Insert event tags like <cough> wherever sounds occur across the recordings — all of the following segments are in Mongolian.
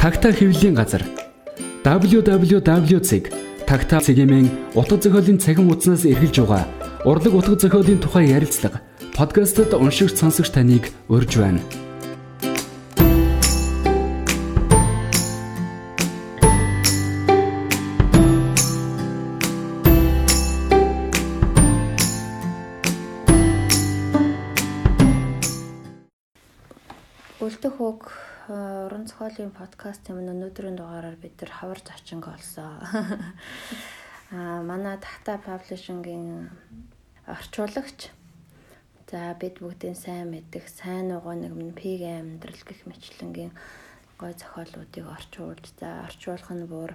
Тагтаа хэвлэлийн газар www.tagta цэгийн утга зохиолын цахим хуудаснаас эргэлж байгаа урлаг утга зохиолын тухай ярилцлага подкастт уншигч сонсогч таныг урьж байна. Зохиолын подкаст юм өнөөдрийн дугаараар бид нар хавар зочинг олсон. <laughs> Аа манай Тата Publishing-ийн орчуулагч. За бид бүгдийн сайн мэддэг сайн угаа нэг пиг амьдрал гэх мэтлэнгийн гой зохиолуудыг орчуулж за орчуулах нь бүр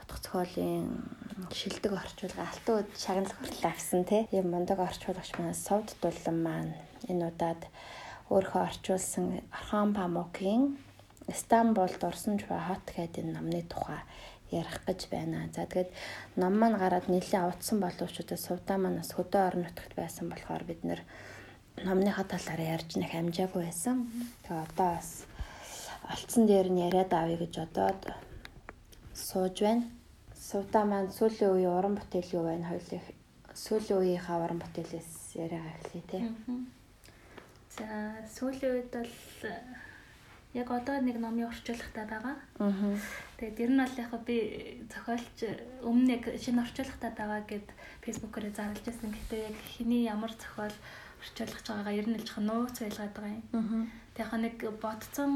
утга зохиолын шилдэг орчуулга алтан уд шагнал хүртэл авсан тийм мундаг орчуулагч маань Совд Дулан маань энэ удаад өөрөө орчуулсан Орхон Памукийн Стамбулд орсон ч хот гэдэг номны тухай ярих гэж байна. За тэгээд ном маань гараад нэлээд авцсан боловч одоо сувдаа маань бас хөдөө орон нутагт байсан болохоор бид нэр номныхаа талаар ярьж нэх амжаагүй байсан. Тэгээ одоо бас олцсон дээр нь яриад авъя гэж одоод сууж байна. Сувдаа маань сүүлийн үеийн уран бүтээл юу байна? Хоёулаа сүүлийн үеийнхаа уран бүтээлээс яриа эхлэе тий. За сүүлийн үед бол яг одоо нэг номын орчуулгатай байгаа. Аа. Тэгээд ер нь бол яг би зохиолч өмнө яг шинэ орчуулгатай байгаа гэд фэйсбүүкээр зарлж байсан. Гэтэ яг хэний ямар зохиол орчуулгаж байгаагаа ер нь л жоохон нууц байлгаад байгаа юм. Аа. Тэгэхээр нэг бодцсон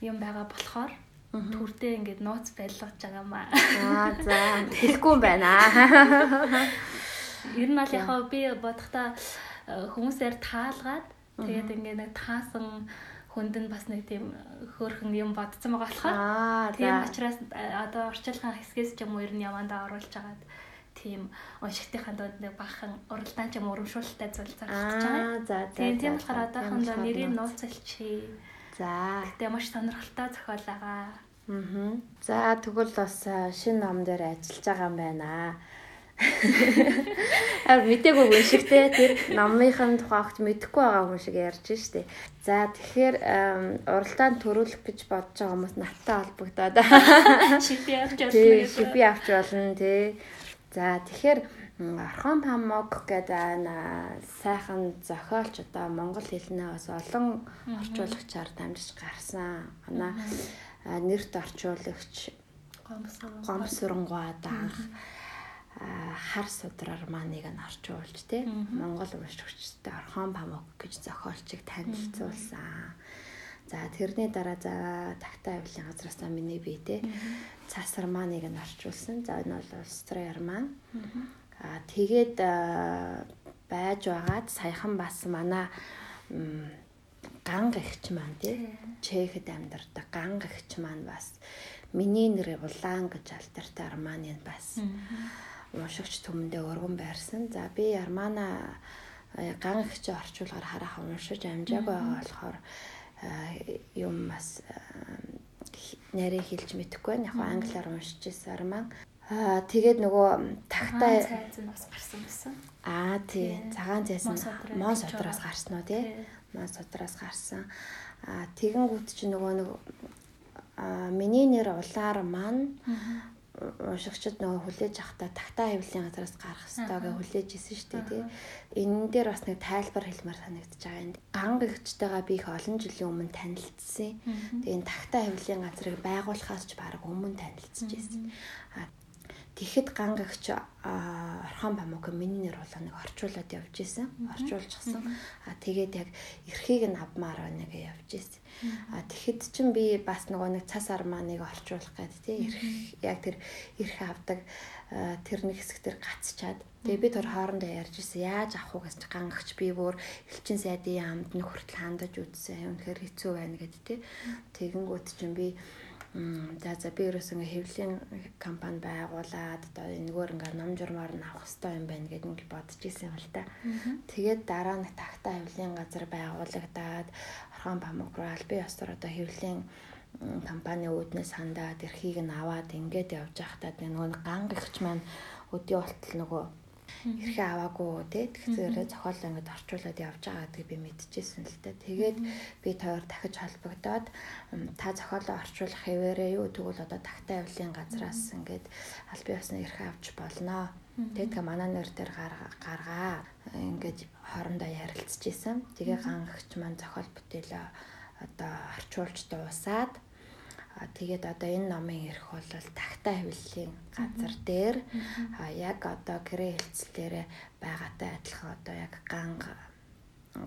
юм байгаа болохоор төрдөө ингээд нууц байлгаж байгаа маа. Аа за хэлэхгүй юм байна. Ер нь бол яг би бодохдоо э, хүмүүсээр таалгаад Тэгээд ингээд нэг таасан хүнд нь бас нэг тийм хөөрхөн юм бодсон байгаа болохоор тийм учраас э, одоо орчуулгын хэсгээс ч юм уу ер нь явандаа оруулж агаад тийм уншигтынхаа донд нэг бахан уралдаан ч юм урамшуулалтай зүйл зарж байгаа. За за. Тийм тийм болохоор одоохондоо нэрийг нууцлчи. За. Гэтэ маш сонирхолтой зохиол байгаа. Аа. За тэгвэл бас э, шинэ ном дээр ажиллаж байгаа юм байна. Аа мтэггүй хүн шигтэй тэр номынхын тухайгч мэдэхгүй байгаа хүн шиг ярьж штэ. За тэгэхээр уралдаанд төрүүлэх гэж бодож байгаа хүмүүс наттай холбогдоод шипи авч болно. Шипи авч болно тий. За тэгэхээр Орхон Памок гэдэг сайхан зохиолч одоо монгол хэлнээ бас олон орчуулагчаар дамжиж гарсан. Ана нэрт орчуулагч Гомсурангуад анх хар судраар мааныг нь орчуулж тий Монгол уншигчтай Орхон Памук гэж зохиолчийг танилцуулсан. За тэрний дараа за тагтаа авилын газраас миний бие тий цасар мааныг нь орчуулсан. За энэ бол Австрали маань. Аа тэгээд байж байгаад саяхан бас манай ганг ихч маань тий. Чехэд амьдардаг ганг ихч маань бас миний нэр улаан гэж алтартай арманы бас уншигч төмөндөө өргөн байрсан. За би Армана э, ган ихч орчуулгаар хараахан уншиж амжааг байгаа болохоор э, юм бас э, нэрээ хэлж мэдэхгүй. Яг англиар уншиж ирсэн Арман. Аа тэгээд нөгөө тагтай цайз нь бас гарсан байсан. Аа тий. Цагаан цайз нь мон содроос гарсан уу тий? Мон содроос гарсан. Аа тэгэнгүүт чи нөгөө нэг аа миний нэр улаар маань уншигчд нөгөө хүлээж авахта тагтаа хөвлийн газараас гарах ёстойгоо хүлээж исэн шүү дээ тий. Энэ дээр бас нэг тайлбар хэлмээр санагдаж байгаа юм. Ган гэгчтэйгээ би их олон жилийн өмнө танилцсан. Тэгээ энэ тагтаа хөвлийн газрыг байгуулахаас ч баг өмнө танилцж ирсэн. Тэгэхэд ган гэгч Орхон Бамук миний нэр нэг орчуулад явж исэн. Орчуулчихсан. А тэгээд яг эрхийг нь авмаар нэг явж исэн. А тэгэхэд чин би бас нөгөө нэг цас арманыг орчуулах гэдэг тий эрх яг тэр эрх авдаг тэр нэг хэсэг тэр гацчаад тэгээ би тэр хоорондоо ярьж исэн яаж авах уу гэж гангагч би бүр элчин сайдын амд нь хүртэл хандаж үзсэн. Үнэхээр хэцүү байна гэдэг тий. Тэгэнгүүт чин би За за би ерөөс ингээ хэвлэлийн компани байгуулад одоо энэгээр ингээ ном журмаар нь авах хэрэгтэй юм байна гэдэг ингээ бодож исэн юм л та. Тэгээд дараа нь тагтаа хэвлэлийн газар байгуулагдаад Орхон Памук руу аль бие ёсоор одоо хэвлэлийн компани үүднээс хандаад эрхийг нь аваад ингээд явж байхдаа нөгөө ган гихч маань өдөө болтол нөгөө эрхээ аваагүй тий тэгэхээр зохиолоо ингээд орчуулад явж байгаа гэдгийг би мэдчихсэн л дээ. Тэгээд би тойр дахиж холбогдоод та зохиолоо орчуулах хэвээрээ юу тэгвэл одоо тагтаа авлын газраас ингээд аль бие усны эрхээ авч болноо. Тэгээд манай нэр дээр гаргаа ингээд хоорондоо ярилцж исэн. Тэгээ гангагч маань зохиол бүтээлээ одоо орчуулж дуусаад тэгээд одоо энэ номын эрх бол тагтаа хавлын газар дээр. Яг одоо гэрээ хэлцлээрээ байгаатай адилхан одоо яг ганга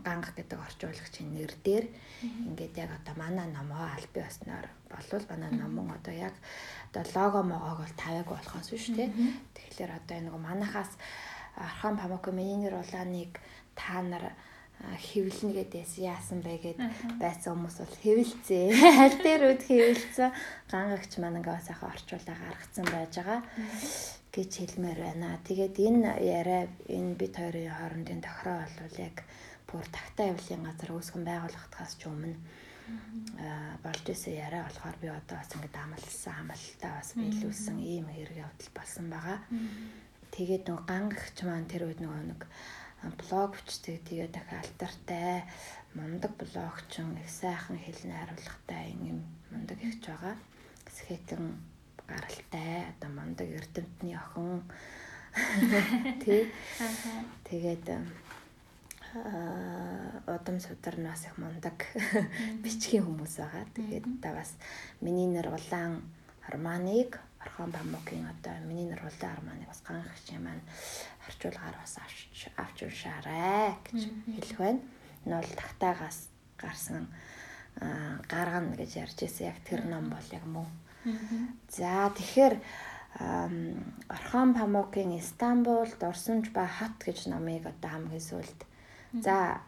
ганга гэдэг орчуулагчийн нэр дээр. Ингээд яг одоо манай номоо аль бие осноор болвол манай номон одоо яг одоо лого могоог бол тавиаг болохоос биш тий. Тэгэхээр одоо энэ нэг манахаас Архан Памоко миний нэр улааныг та нар хэвлэнэ гэдээс яасан бэ гэд байсан хүмүүс бол хэвэлцээ. <laughs> Аль дээр үд хэвэлцээ гангагч маань ингээ сайхан орчуулаа гаргацсан байж байгаа гэж хэлмээр байна. Тэгээд энэ яриа энэ бит хоёрын хоорондын тохироо бол яг бүр тагтаа явлын газар үүсгэн байгуулагдахаас ч өмнө болж исэн яриа болохоор би одоо бас ингээд амлсан амлалтаа бас биелүүлсэн ийм хэрэг явдал болсон байгаа. Тэгээд нөгөө гангагч маань тэр үед нөгөө нэг блог бичдэг. Тэгээ дахиад алтартай мундаг блогчин их сайхан хэлний хариулгатай юм мундаг ихч байгаа. Хэсэгэн гаралтай. Одоо мундаг эрдэмтний охин. <laughs> Тий тэгээд удам сударнаас их мундаг <laughs> бичгийн хүмүүс байгаа. Тэгээд та бас миний нэр улаан Арманыг Орхон Бамукийн одоо миний нэр улаан Арманыг бас ганхч юм маань харьцуулгаар бас авч авч уншаарай гэж хэлэх байна. Энэ бол тагтаагаас гарсан гаргана гэж ярьж ирсэн. Яг тэр ном бол яг мөн. За тэгэхээр Орхон Памукийн Истанбул дурсамж ба хот гэж номыг одоо хамгийн сүүлд. За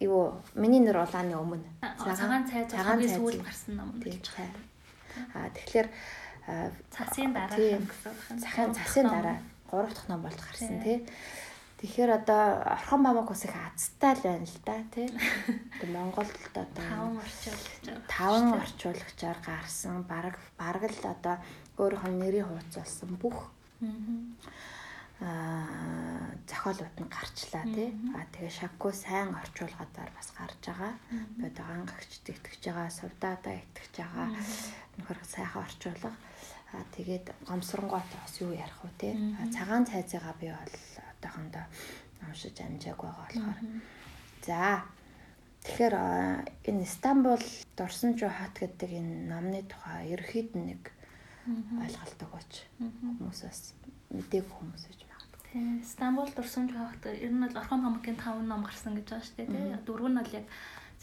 юу миний нэр улааны өмнө цагаан цай цагаан сүүлд гарсан ном гэж байна. Аа тэгэхээр цасын дараа цагаан цасын дараа 3 дахь ном болж гарсан тий. Тэгэхээр одоо орхон бамаг ус их азтай л байна л да тий. <laughs> Одоо Монголд одоо 5 орчуулагчаар 5 орчуулагчаар гарсан бараг бараг л одоо өөрийнх нь нэрийн хуудас болсон бүх аа зохиолууд нь гарчлаа тий. А тэгээ шаггүй сайн орчуулгадаар бас гарч байгаа. Би одоо гангагч тэгтгэж байгаа, сувдаадаа итгэж байгаа. Нөхөр сайхан орчуулга. Аа тэгээд гомсронгоотой бас юу ярих вэ те. Цагаан цайзыгаа би бол одоохондоо уншиж амжааг байгаа болохоор. За тэгэхээр энэ Стамбул Дурсанч хот гэдэг энэ номны тухай ерөөд нэг ойлголтог өгч хүмүүсээс мдэггүй хүмүүс гэж магадгүй. Стамбул Дурсанч хот ер нь бол Орхон хамгийн 5 ном гарсан гэж байгаа шүү дээ. Дөрөв нь бол яг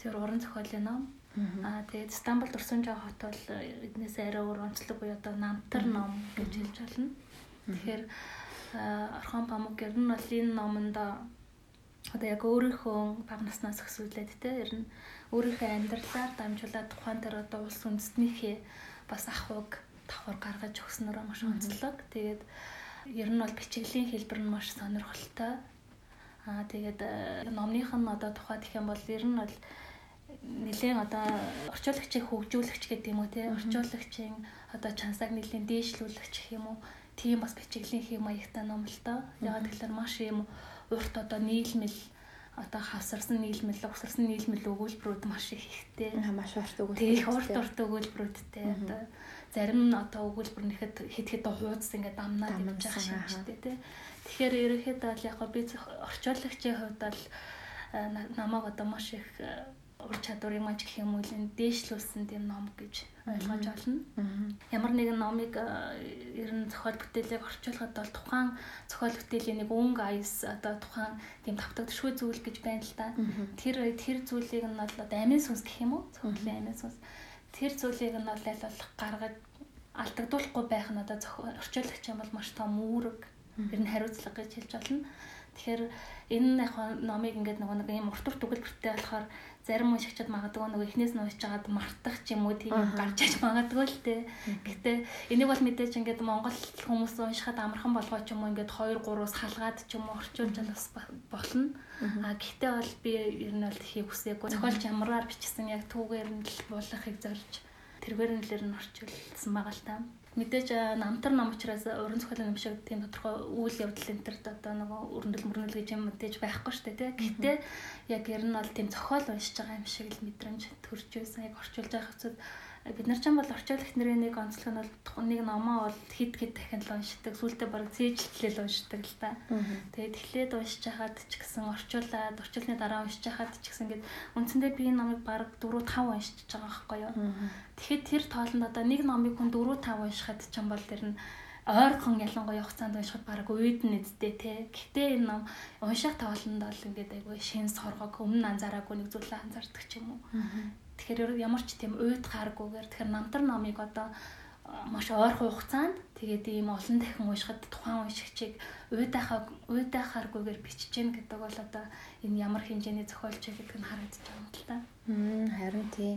зөв уран зохиолын ном. Аа тэгээд Стамбул Дурсанжаа хот бол эднээс арай өөр онцлог буюу одоо намтар ном гэж хэлж болно. Тэгэхээр Орхон Памук ер нь бол энэ номонд одоо яг өөрийнхөө бага наснаас өсвөлээд те ер нь өөрийнхөө амьдралаар дамжуулаад тухайн дээр одоо улс үндэстнийхээ бас ахуйг давхар гаргаж өгснөөр маш онцлог. Тэгээд ер нь бол бичиглийн хэлбэр нь маш сонирхолтой. Аа тэгээд номных нь одоо тухайд их юм бол ер нь бол нэлээд одоо орчуулагчийг хөгжүүлэгч гэдэг юм уу те орчуулагчийн одоо чансааг нэлээд дээшлүүлэгч гэх юм уу тийм бас бичиглийн хэм маягтай ном л доо. Ягаад гэвэл маш юм урт одоо нийлмэл одоо хавсарсан нийлмэл, угсарсан нийлмэл өгүүлбэрүүд маш их ихтэй. Маш урт өгүүлбэр. Тийм урт урт өгүүлбэрүүдтэй одоо зарим нь одоо өгүүлбэр нэхэд хэд хэд хуудас ингээд дамнаад явж байгаа юм шиг тий. Тэгэхээр ерөөхдөө бол яг би орчуулагчийн хувьд бол э, намайг одоо маш их э, ур чадварыг маш гэх юм уу л дээшлүүлсэн тийм ном гэж ойлгож байна. Ямар нэгэн номыг ер нь зохиол бүтээлийг орчуулахад бол тухайн зохиол бүтээлийн нэг өнгө аяс одоо тухайн тийм тавтагдшгүй зүйл гэж байна л да. Тэр тэр зүйлийг нь бол амин сүнс гэх юм уу? Зохиолын амин сүнс. Тэр зүйлийг нь бол айлуулах гаргаж алдагдуулахгүй байх нь одоо орчуулагч юм бол маш том үүрэг ер нь хариуцлага гэж хэлж болно. Тэгэхээр энэ яг номыг ингээд нөгөө нэг юм урт урт өгүүлбэртэй болохоор зарим уншигчид магадгүй нөгөө эхнээс нь уншиж байгаад мартах ч юм уу тийм гарч иж магадгүй л те. Гэтэ энийг бол мэдээж ингээд Монгол хүмүүс уншихад амархан болгоо ч юм уу ингээд 2 3-аас халгаад ч юм уу орчуулж бас болно. А гэхдээ бол би ер нь бол хийх хүсээгүй. Зохиолч ямараар бичсэн яг түүгээр нь л буулгахыг зорж тэргээр нь л ер нь орчуулсан байгаа л та. Мэдээж намтар ном учраас уран зохиолын юм шиг тийм тодорхой үйл явдал энэ төр одоо нөгөө өрнөл мөрнөл гэж юм мэдээж байхгүй шүү дээ тий. Гэхдээ яг ер нь бол тийм зохиол уншиж байгаа юм шиг л мэдрэмж төрж байсан. Яг орчуулж байгаа хэвчээд бид нар ч юм бол орчуулагч нарын нэг онцлог нь бол нэг номоо бол хит хит дахин л уншдаг. Сүүлдээ бараг цээжлэлэл уншдаг л та. Тэгээд эхлээд уншиж хахад ч гэсэн орчуулаад орчуулны дараа уншиж хахад ч гэсэн ингээд үндсэндээ би энэ номыг бараг 4 5 уншиж байгаа байхгүй юу. Тэгэхэд тэр тоолонд одоо нэг номыг хүн 4 5 уншихад ч юм бол тэр нь ойрхон ялангуяа хугацаанд уншихад бараг үйд нэдтэй те. Гэхдээ энэ ном унших тоолонд бол ингээд айгүй шин соргог өмнө анзаараагүй нэг зүйлээ анзаардаг ч юм уу. Тэгэхээр ямар ч тийм уйд гаргүйгээр тэгэхээр намтар номыг одоо маш ойрхон хугацаанд тэгээд ийм олон дахин уншихад тухайн уншигчийг уйдахаа уйдахааргүйгээр бичиж гин гэдэг бол одоо энэ ямар хэмжээний зохиолч гэдэг нь харагдаж байгаа юм л та. Харин тийм.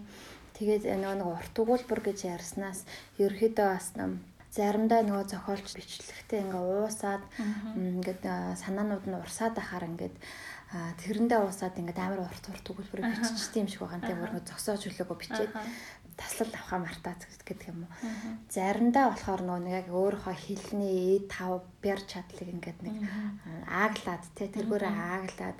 Тэгээд нөгөө нэг урт өгүүлбэр гэж ярьснаас ерөөхдөө бас заримдаа нөгөө зохиолч бичлэгтээ ингээ уусаад ингээд санаанууд нь урсаад ахаар ингээд тэрэндээ уусаад ингээд амар урт урт өгүүлбэр биччихсэн юм шиг байгаа. Тэгээ бүр зогсоож хөлөөгөө бичээд таслал авахаа мартаад гэдэг юм уу. Заримдаа болохоор нөгөө яг өөрийнхөө хэлний E5 бэр чадлыг ингээд нэг ааглаад тий тэргүүрээ ааглаад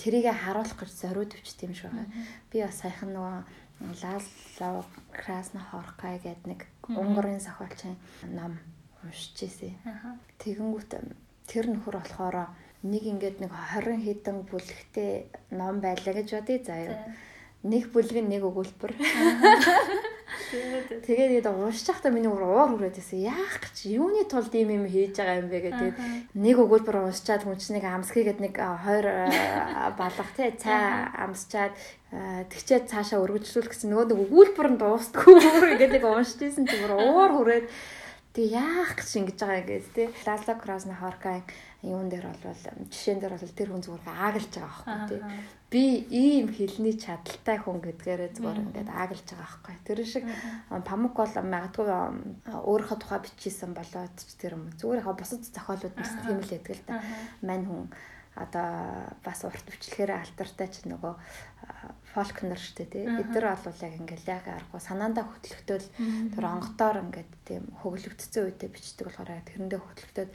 тэрийгэ харуулах гэж зориуд өвчт юм шиг байгаа. Би бас саяхан нөгөө Лалло Красна Хоркай гэдэг нэг Унгарын зохиолчийн ном уншиж ирсэн. Тэгэнгүүт тэр нөхөр болохоор нэг ингээд нэг 20 хэдэн бүлэгтэй ном байлаа гэж бодъё заяа. Нэг бүлэг нь нэг өгүүлбэр. <laughs> Тэгээд тэгээд уншиж байхдаа миний уур хүрээд байсан. Яах гэж юуны тулд ийм юм хийж байгаа юм бэ гэдэг. Нэг өгүүлбэр уншичаад хүн чинь нэг амсхийгээд нэг хоёр балах тий цай амсчаад тэгчээд цаашаа өргөжлүүлэх гэсэн нөгөө нэг өгүүлбэр нь дуустдаггүй гэдэг уншиж исэн чинь уур хүрээд тэг яах гэж ингэж байгаа юм гээд тий. Лаза Красна Хоркай юун дээр бол жишээн дээр бол тэр хүн зүгээр ааглаж байгаа байхгүй тий. Би ийм хэлний чадaltaй хүн гэдгээрээ зүгээр ингээд ааглаж байгаа байхгүй. Тэр шиг памук бол магадгүй өөрийнхөө тухай бичижсэн болоод тэр юм зүгээр хаа бусад зохиолууд нь тийм л яддаг л да. Мань хүн одоо бас урт бичлэгээр алтартай ч нөгөө фолкнер штэ тий. Эдгээр бол яг ингээл яг аргагүй санаандаа хөтлөгдөөл тэр онготоор ингээд тийм хөглөгдсөн үедээ бичдэг болохоор тэрэндээ хөтлөгдөд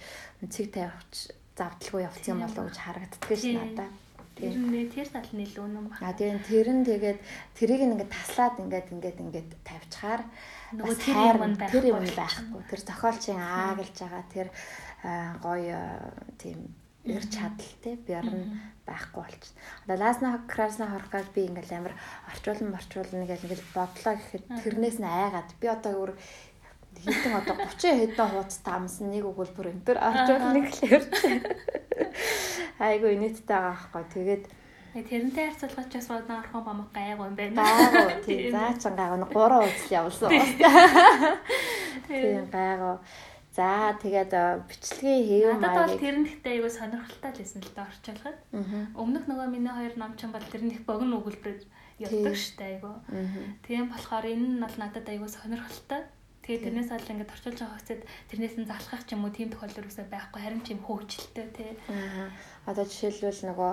цэг тавьч завдалгүй явцсан юм болоо гэж харагддаг шин надаа. Тэр нь тэр тал нь илүү үнэн байна. А тийм тэр нь тэгээд тэрийг ингээд таслаад ингээд ингээд ингээд тавьчихаар нөгөө тэр юм байхгүй. Тэр юм байхгүй. Тэр зохиолчийн ааглаж байгаа тэр гоё тийм эр чадал те бярн байхгүй болчихсон. Одоо Ласна Красна хорхоод би ингээл амар орчуулан марчуулна гэж ингээл бодлоо гэхэд тэрнээс нь айгаад би одоо өөр хэдэн одоо 30 хэдэн хуудастай амсан нэг өгүүлбэр энэ төр орчуулна гэхлээр айгу инээдтэй байгаа байхгүй. Тэгээд тэрнтэй харьцуулахад ч бас бодно орхон бамг гайгүй юм байна. Гайгүй тий. Заачан гайгүй 3 удаа явуулсан. Тийм <laughs> гайгүй. За тэгээд бичлэгийн хэв маяг. Надад бол тэр нь гэхдээ айгүй сонирхолтой л байсан л да орчуулахад. Өмнөх нөгөө миний хоёр номчин бол тэр нь их богино өгүүлбэр явдаг штэ айгүй. Тийм болохоор энэ нь бол надад айгүй сонирхолтой. Тэгээд тэрнээс бол ингээд орчуулж байгаа хэвчээд тэрнээс нь залхах ч юм уу тийм тохиолдол үсэ байхгүй харин ч юм хөвгчлөлтэй тий. Одоо жишээлбэл нөгөө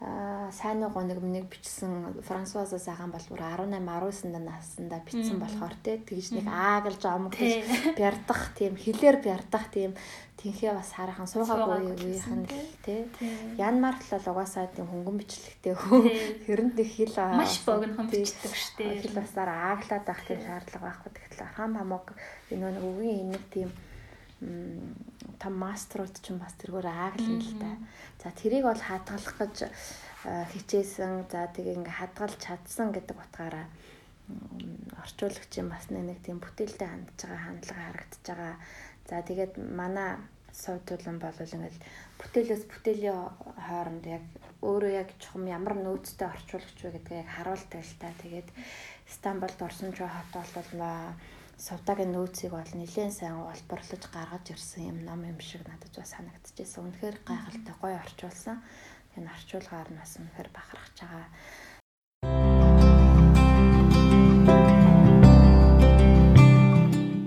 сайн уу нэг нэг бичсэн Франсуаза сайхан бол бүр 18 19 наснда бичсэн болохоор те тэгж нэг аагалж омог гэж бярдах тийм хилээр бярдах тийм тэнхээ бас хараахан суугаагүй үеийнхэн те янмарт л угаасаа тийм хөнгөн бичлэгтэй хэрэнд их хил маш богино бичдэг штэ хил басаар ааглаад байх тийм шаардлага байхгүй. Тэгэхээр хам хамог энэ нэг үгийн энийг тийм том маструуд ч бас тэргээр ааглана л да. За тэрийг бол хадгалах гэж хичээсэн. За тэгээ ингээ хадгалж чадсан гэдэг утгаараа орчуулагчийн бас нэг тийм бүтээлтэй хандж байгаа хандлага харагдаж байгаа. За тэгээд манай сувдуулан бол ингээл бүтээлээс бүтээлийн хооронд яг өөрөө яг чухам ямар нөөцтэй орчуулагч вэ гэдгийг харуулдаг л та. Тэгээд Стамбулд орсон ч хот бол Сувдагийн нөөцийг бол нэлээд сайн олборлож гаргаж ирсэн юм ном юм шиг надад бас санагдчихсэн. Үнэхээр гайхалтай гоё орчуулсан. Энэ орчуулгаар нь бас үнэхээр бахархаж байгаа.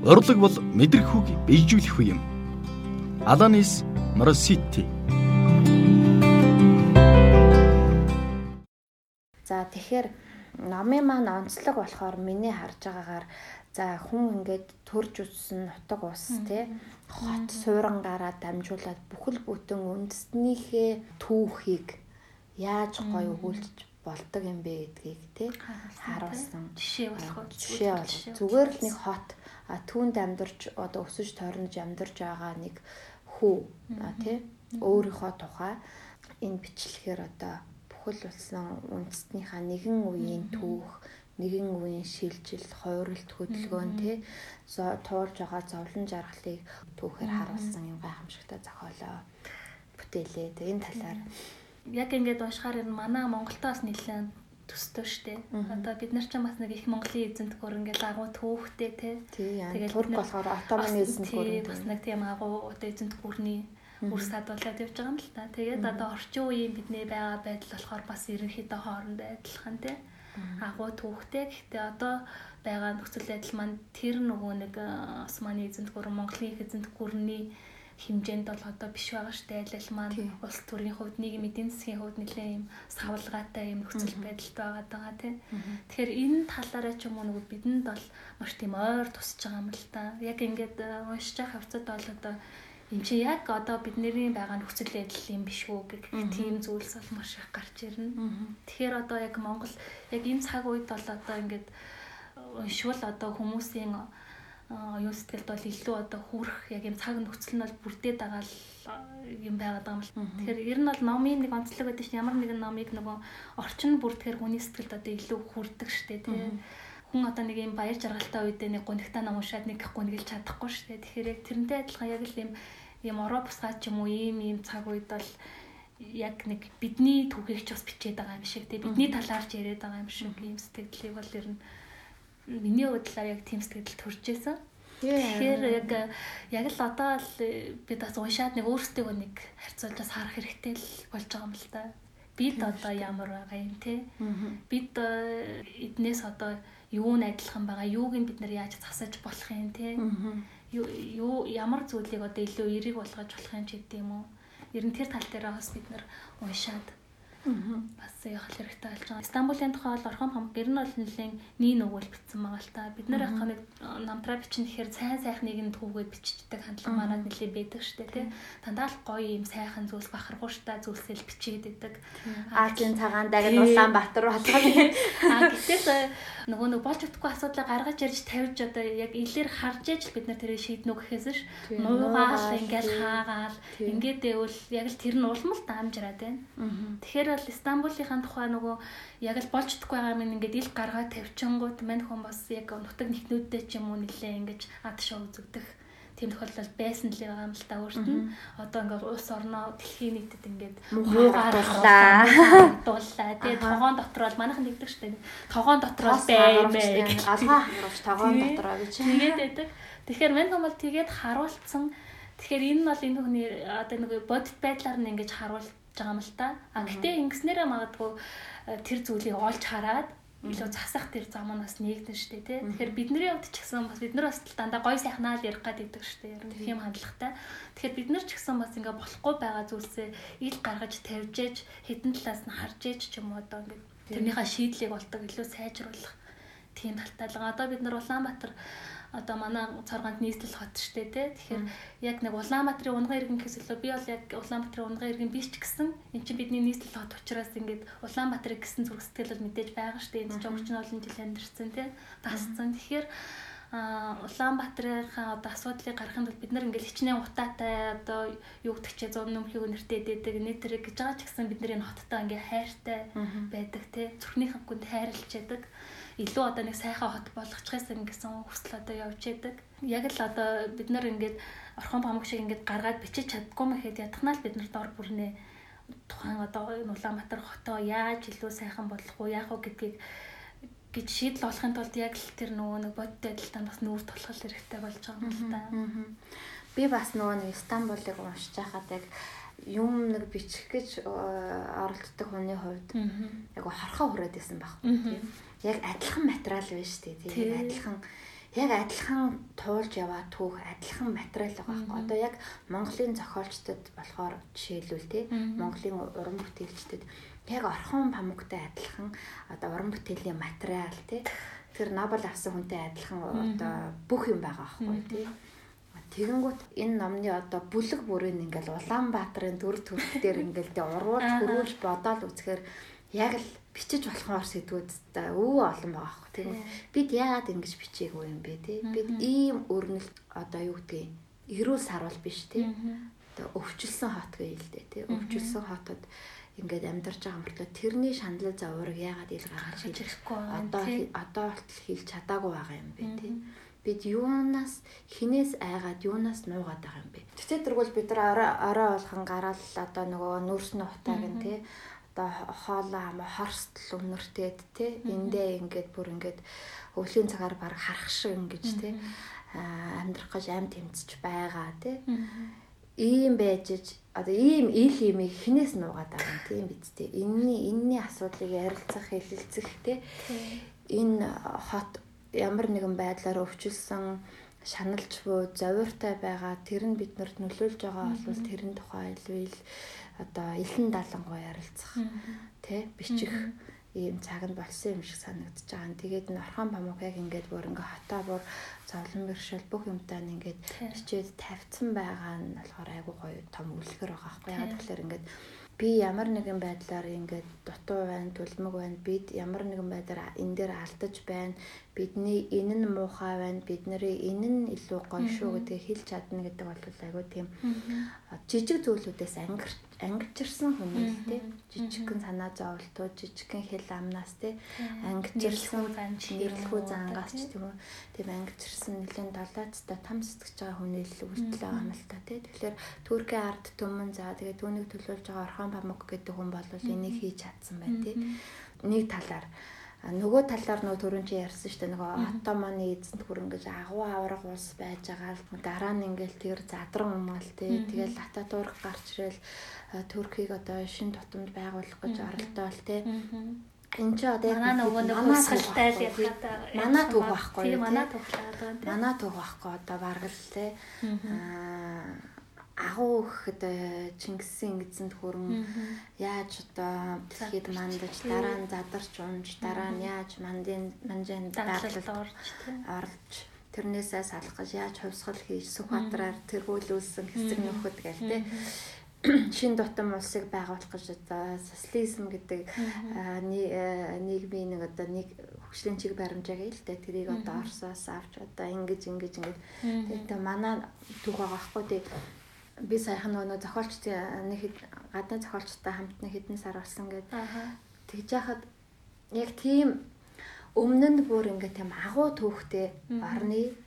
Урлаг бол мэдрэх үг бийжүүлэх үе юм. Аланис Моросити. За тэгэхээр номын маань онцлог болохоор миний харж байгаагаар за хүн ингээд төрж үссэн нутаг ус те хот суурангаараа дамжуулаад бүхэл бүтэн үндэснийхээ түүхийг яаж гоё өгүүлж болдог юм бэ гэдгийг тий. Харуулсан жишээ болох жишээ бол зүгээр л нэг хот түүнд амьдарч одоо өсөж тойрнож амьдарч байгаа нэг хүү тий. Өөрийнхөө тухай. Энэ бичлэгээр одоо бүхэл болсон үндэстнийхаа нэгэн үеийн түүх нэгэн үеийн шилжил, хувиралт, хөдөлгөөн тий туулж байгаа зовлон жаргалыг түүхээр харуулсан юм гайхамшигтай зохиолоо бүтээлээ. Энэ талаар яг ингээд уншихаар энэ манай Монголтоос нэлээд төстэй штэ. Одоо бид нар ч бас нэг их Монголын эзэнт гүр ингээд агуу түүхтэй те. Тэгээд турк болохоор отоманы эзэнт гүр бас нэг тийм агуу одоо эзэнт гүрний үрс садуулаад явж байгаа юм л та. Тэгээд одоо орчин үеийн бидний байгаа байдал болохоор бас ерөнхийдөө хоорондоо адилхан те. Агуу түүхтэй. Гэхдээ одоо байгаа нөхцөл байдал маань тэр нөгөө нэг Османы эзэнт гүр Монголын эзэнт гүрний хэмжээнд бол одоо биш байгаа штэ аль аль маань улс төрийн хувьд нийгмийн эдийн засгийн хувьд нэлээд юм савлгаатай юм нөхцөл байдалтай байгаа даа тий. Тэгэхээр энэ талаараа ч юм уу нөгөө бидэнд бол маш тийм ойр тусч байгаа юм л та. Яг ингээд э, уншиж байгаа хавцад бол одоо энэ чи яг одоо бидний байгаа нөхцөл байдал юм биш үү гэх тийм зүйлс бол маш их гарч ирнэ. Тэгэхээр одоо яг Монгол яг энэ цаг үед бол одоо ингээд уншвал одоо хүмүүсийн оюун сэтгэлд бол илүү одоо хүрх яг юм цаг нөхцөл нь бол бүрдээд байгаа л юм байгаад байгаа юм л. Тэгэхээр ер нь бол номын нэг онцлог байдаг чинь ямар нэгэн номыг нөгөө орчин бүрдэхэр хүний сэтгэлд одоо илүү хүрдэг штэ тий. Хүн одоо нэг юм баяр жаргалтай үедээ нэг гонигтай ном уншаад нэг гонигл чадахгүй штэ. Тэгэхээр яг тэрнтэй адилхан яг л юм юм ороо бусгаад ч юм уу ийм ийм цаг үед бол яг нэг бидний түүхийг ч бас бичээд байгаа юм шиг тий. Бидний талаар ч яриад байгаа юм шиг ийм сэтгэлийг бол ер нь миний бодлоор яг тийм сэтгэл төрж исэн. Тэгэхээр яг яг л одоо л бид бас уншаад нэг өөрсдөө нэг харьцуулж бас харах хэрэгтэй л болж байгаа юм л та. Бид одоо ямар байгаа юм те. Бид э, эднээс одоо юу нь адилхан байгаа, юуг нь бид нар яаж засаж болох юм те. Юу ямар зүйлийг одоо илүү эерэг болгож болох юм ч гэдэм үү. Ер нь тэр тал дээр бас бид нар уншаад бас явах хэрэгтэй болж байгаа. Стамбулын тухай бол орхон хам гэр нь бол нэлийн нийн өгөөл бичсэн байгаа л та. Бид нар яг нэг намтраа бичин гэхээр сайн сайхныг нь түүгээд биччихдэг хандлага манад нэлийн байдаг штэ тий. Дандаа л гоё юм сайхан зүйлс бахархууштай зүйлсэл бичээд идэг. Азийн цагаан дагд Улаанбаатар болгоод. А гэтэл нөгөө нэг болж утгагүй асуудлаа гаргаж ярьж тавьж одоо яг илэр харж ээж бид нар тэрийг шийднэ гэхээс ш. Нуугаал ингээл хаагаал ингээд дэвэл яг л тэр нь улмал даамжраад байна. Тэгэхээр бол Стамбулынхаа тухай нөгөө яг л болж чадахгүй байгаа минь ингээд ил гаргаад тавьчингууд мань хүн бас яг нутаг нэгнүүдтэй ч юм уу нилээ ингэж ад шоу үзэгдэх тийм тохиолдол байсан л байгаа юм л та өөрт нь. Одоо ингээд улс орноо дэлхийн нийтэд ингээд муугаар дууллаа. Тэгээ тогоон дотор бол манайх нэгдэг штэ. Тогоон дотор бол баймээ. Алгаа харуулж тогоон дотор гэж. Тэгээд байдаг. Тэгэхээр мань бол тэгээд харуулсан. Тэгэхээр энэ нь бол энэ хүний одоо нэг бодит байдлаар нь ингэж харуулж байгаа юм л та. А гэтээ ингэснээрээ магадгүй э, тэр зүйлийг олж хараад илүү засах тэр зам нь бас нэгдэн штэ тий. Тэгэхээр бидний хувьд ч гэсэн бас бид нар бас дандаа гой сайхнаа л ярих гэдэг штэ. Ер нь тийм хандлагатай. Тэгэхээр бид нар ч гэсэн бас ингээ болохгүй байгаа зүйлсээ ил гаргаж тавьж ээж хитэн талаас нь харж ээж ч юм уу одоо ингээ тэрнийхээ шийдлийг болдог илүү сайжруулах тийм талтай л. Одоо бид нар Улаанбаатар одоо манай цоргонд нийслэл хот штэ тий. Тэгэхээр яг нэг Улаанбаатарын унган иргэн гэхээс илүү би бол яг Улаанбаатарын унган иргэн биш ч гэсэн эн чинь бидний нийслэл хот учраас ингээд Улаанбаатарыг гэсэн зүрх сэтгэл бол мэдээж байгаа штэ. Энд ч огч нь олон жил амьдэрсэн тий. Тасцсан. Тэгэхээр Улаанбаатарынхаа одоо асуудлыг гаргахын тулд бид нар ингээл хичнээн утаатай одоо юу гэдэг чи зүүн нөмхийг өнөртэй дэдэг нэтрэг гэж байгаа ч гэсэн бид нар энэ хоттой ингээ хайртай байдаг тий зүрхнийхэн хүнд хайрлж яадаг илүү одоо нэг сайхан хот болгочихсан гэсэн хүсэл одоо явж яадаг. Яг л одоо бид нар ингээд орхон бамг шиг ингээд гаргаад бичиж чаддгүй мэхэд ядахнаа л бид нар дор бүрнээ тухайн одоо Улаанбаатар хотоо яаж илүү сайхан болгох уу яах вэ гэдгийг гэж шийдэл олохын тулд яг л тэр нөгөө нэг бодит байдалтай бас нүүр тулгал хэрэгтэй болж байгаа юм л та. Би бас нөгөө нэг Стамбулыг уншиж байхад яг юм нэг бичих гэж э, оролддог хүний хувьд яг хорхоо хүрээд исэн байхгүй тийм яг адилхан материал байна шүү дээ. Тийм адилхан яг адилхан туулж яваа түүх адилхан материал байгаа байхгүй. Одоо яг Монголын зохиолчдод болохоор жишээлбэл тий Монголын уран бүтээлчдэд яг орхон памуктай адилхан одоо уран бүтээлийн материал тий. Тэр Нобель авсан хүнтэй адилхан одоо бүх юм байгаа аахгүй тий. Тэгэнгүүт энэ номны одоо бүлэг бүрийн ингээл Улаанбаатарын төр төрх дээр ингээл тэ урууж хөрүүлж бодоол үзэхээр яг л бичиж болохоор сэдвүүд өө олон байгаа аахгүй тийм бид яагаад ингэж бичээгүй юм бэ тий? Бид ийм өрнөл одоо юу гэдгийг эрүүл сарвал биш тий? Одоо өвчлсөн хот гэе л дээ тий? Өвчлсөн хотод ингээд амьдарч байгаа мөртлөө тэрний шаналл завраг яагаад ил гаргаж хэлэхгүй одоо одоо болтол хэлж чадаагүй байгаа юм бэ тий? Бид юунаас хинээс айгаад юунаас нуугаад байгаа юм бэ? Тэгтээ тэргүүл бид нар орой орой болгон гараал одоо нөгөө нүүрсний утааг нь тий одоо хоолоо ама хорстл өнөртөөд тий эндээ ингээд бүр ингээд өвлийн цагаар баг харах шиг ингэж тий амьдрах гэж амт тэмцэж байгаа тий ийм байж одоо ийм ил имийг хинээс нуугаад байгаа юм тийм биз дээ. Энийний энэний асуудлыг ярилцах, хэлэлцэх те. Энэ хот ямар нэгэн байдлаар өвчлсөн шаналж буй зовиортой байгаа. Тэр нь биднэрт нөлөөлж байгаа бол тэрэн тухай илвэл одоо илэн далангуй ярилцах тий бичих ийм цагт болсон юм шиг санагдаж байгаа. Тэгээд н орхон памук яг ингээд бүр ингээ хотоо бүр зовлон бэршил бүх юмтай нь ингээд бичээд тавьсан байгаа нь болохоор айгуу гоё том үлгэр байгаа байхгүй яа тэгэхээр ингээд би ямар нэгэн байдлаар ингээд дутуу байна, түлмэг байна. Бид ямар нэгэн байдлаар энэ дээр алдаж байна. Бидний энэ нь муухай байна. Бидний энэ нь илүү гоё шүү гэдгийг хэлж чадна гэдэг бол айгүй тийм жижиг зүйлүүдээс ангирч ангижирсан хүмүүс те. Жижигхэн санаа зовлтоо жижигхэн хэл амнаас те. Ангижирсан нэрлэхүү зангаас ч тийм үү. Тийм ангижирсан нэлен далайцтай там сэтгэж байгаа хүний л үйлдэл та те. Тэгэхээр Туркийн ард түмэн за тэгээ түүнийг төлөөлж байгаа Орхон Памук гэдэг хүн бол энийг хийж чадсан байна те. Нэг талаар нөгөө талаар нөгөө түрүүн чи ярьсан шүү дээ. Нөгөө Оттоманы эзэнт бүр ингэж агуу авраг улс байж байгаа л дараа нь ингээл тэр задран умаал тий тэгэл Ататурк гарч ирэл Туркийг одоо шин тутамд байгуулах гэж оролдоол тий Энд чи одоо манай нөгөө нэг хөсгөлтэй л ялгаатай манай түүх байхгүй. тий манай түүхлаад байна манай түүх байхгүй одоо бараг л тий аа агуу гэхэд Чингисийн эзэнт хөрөн яаж одоо дэлхийд мандаж дараа нь задарч унж дараа нь яаж мандын манжин дадлалд орж тэрнээсээ салах гэж яаж хувьсгал хийж Сүхбаатараар тэргүүлүүлсэн хэсэг нөхөд гээл тий. <clears throat> Шин дотом улсыг байгуулах гэж одоо социализм гэдэг нийгмийн нэг одоо нэг хөгжлийн чиг баримжааг л дээ. Тэрийг одоо Оросоос авч одоо ингэж ингэж ингэж. Тэгээд манай түүх байгаа хгүй тий би саяхан нөгөө зохиолч нэг гадны зохиолчтой хамт нэг хэдэн сар болсон гэд. Тэгж яхад яг тийм өмнө нь бүр ингээ тийм агуу түүхтэй орны.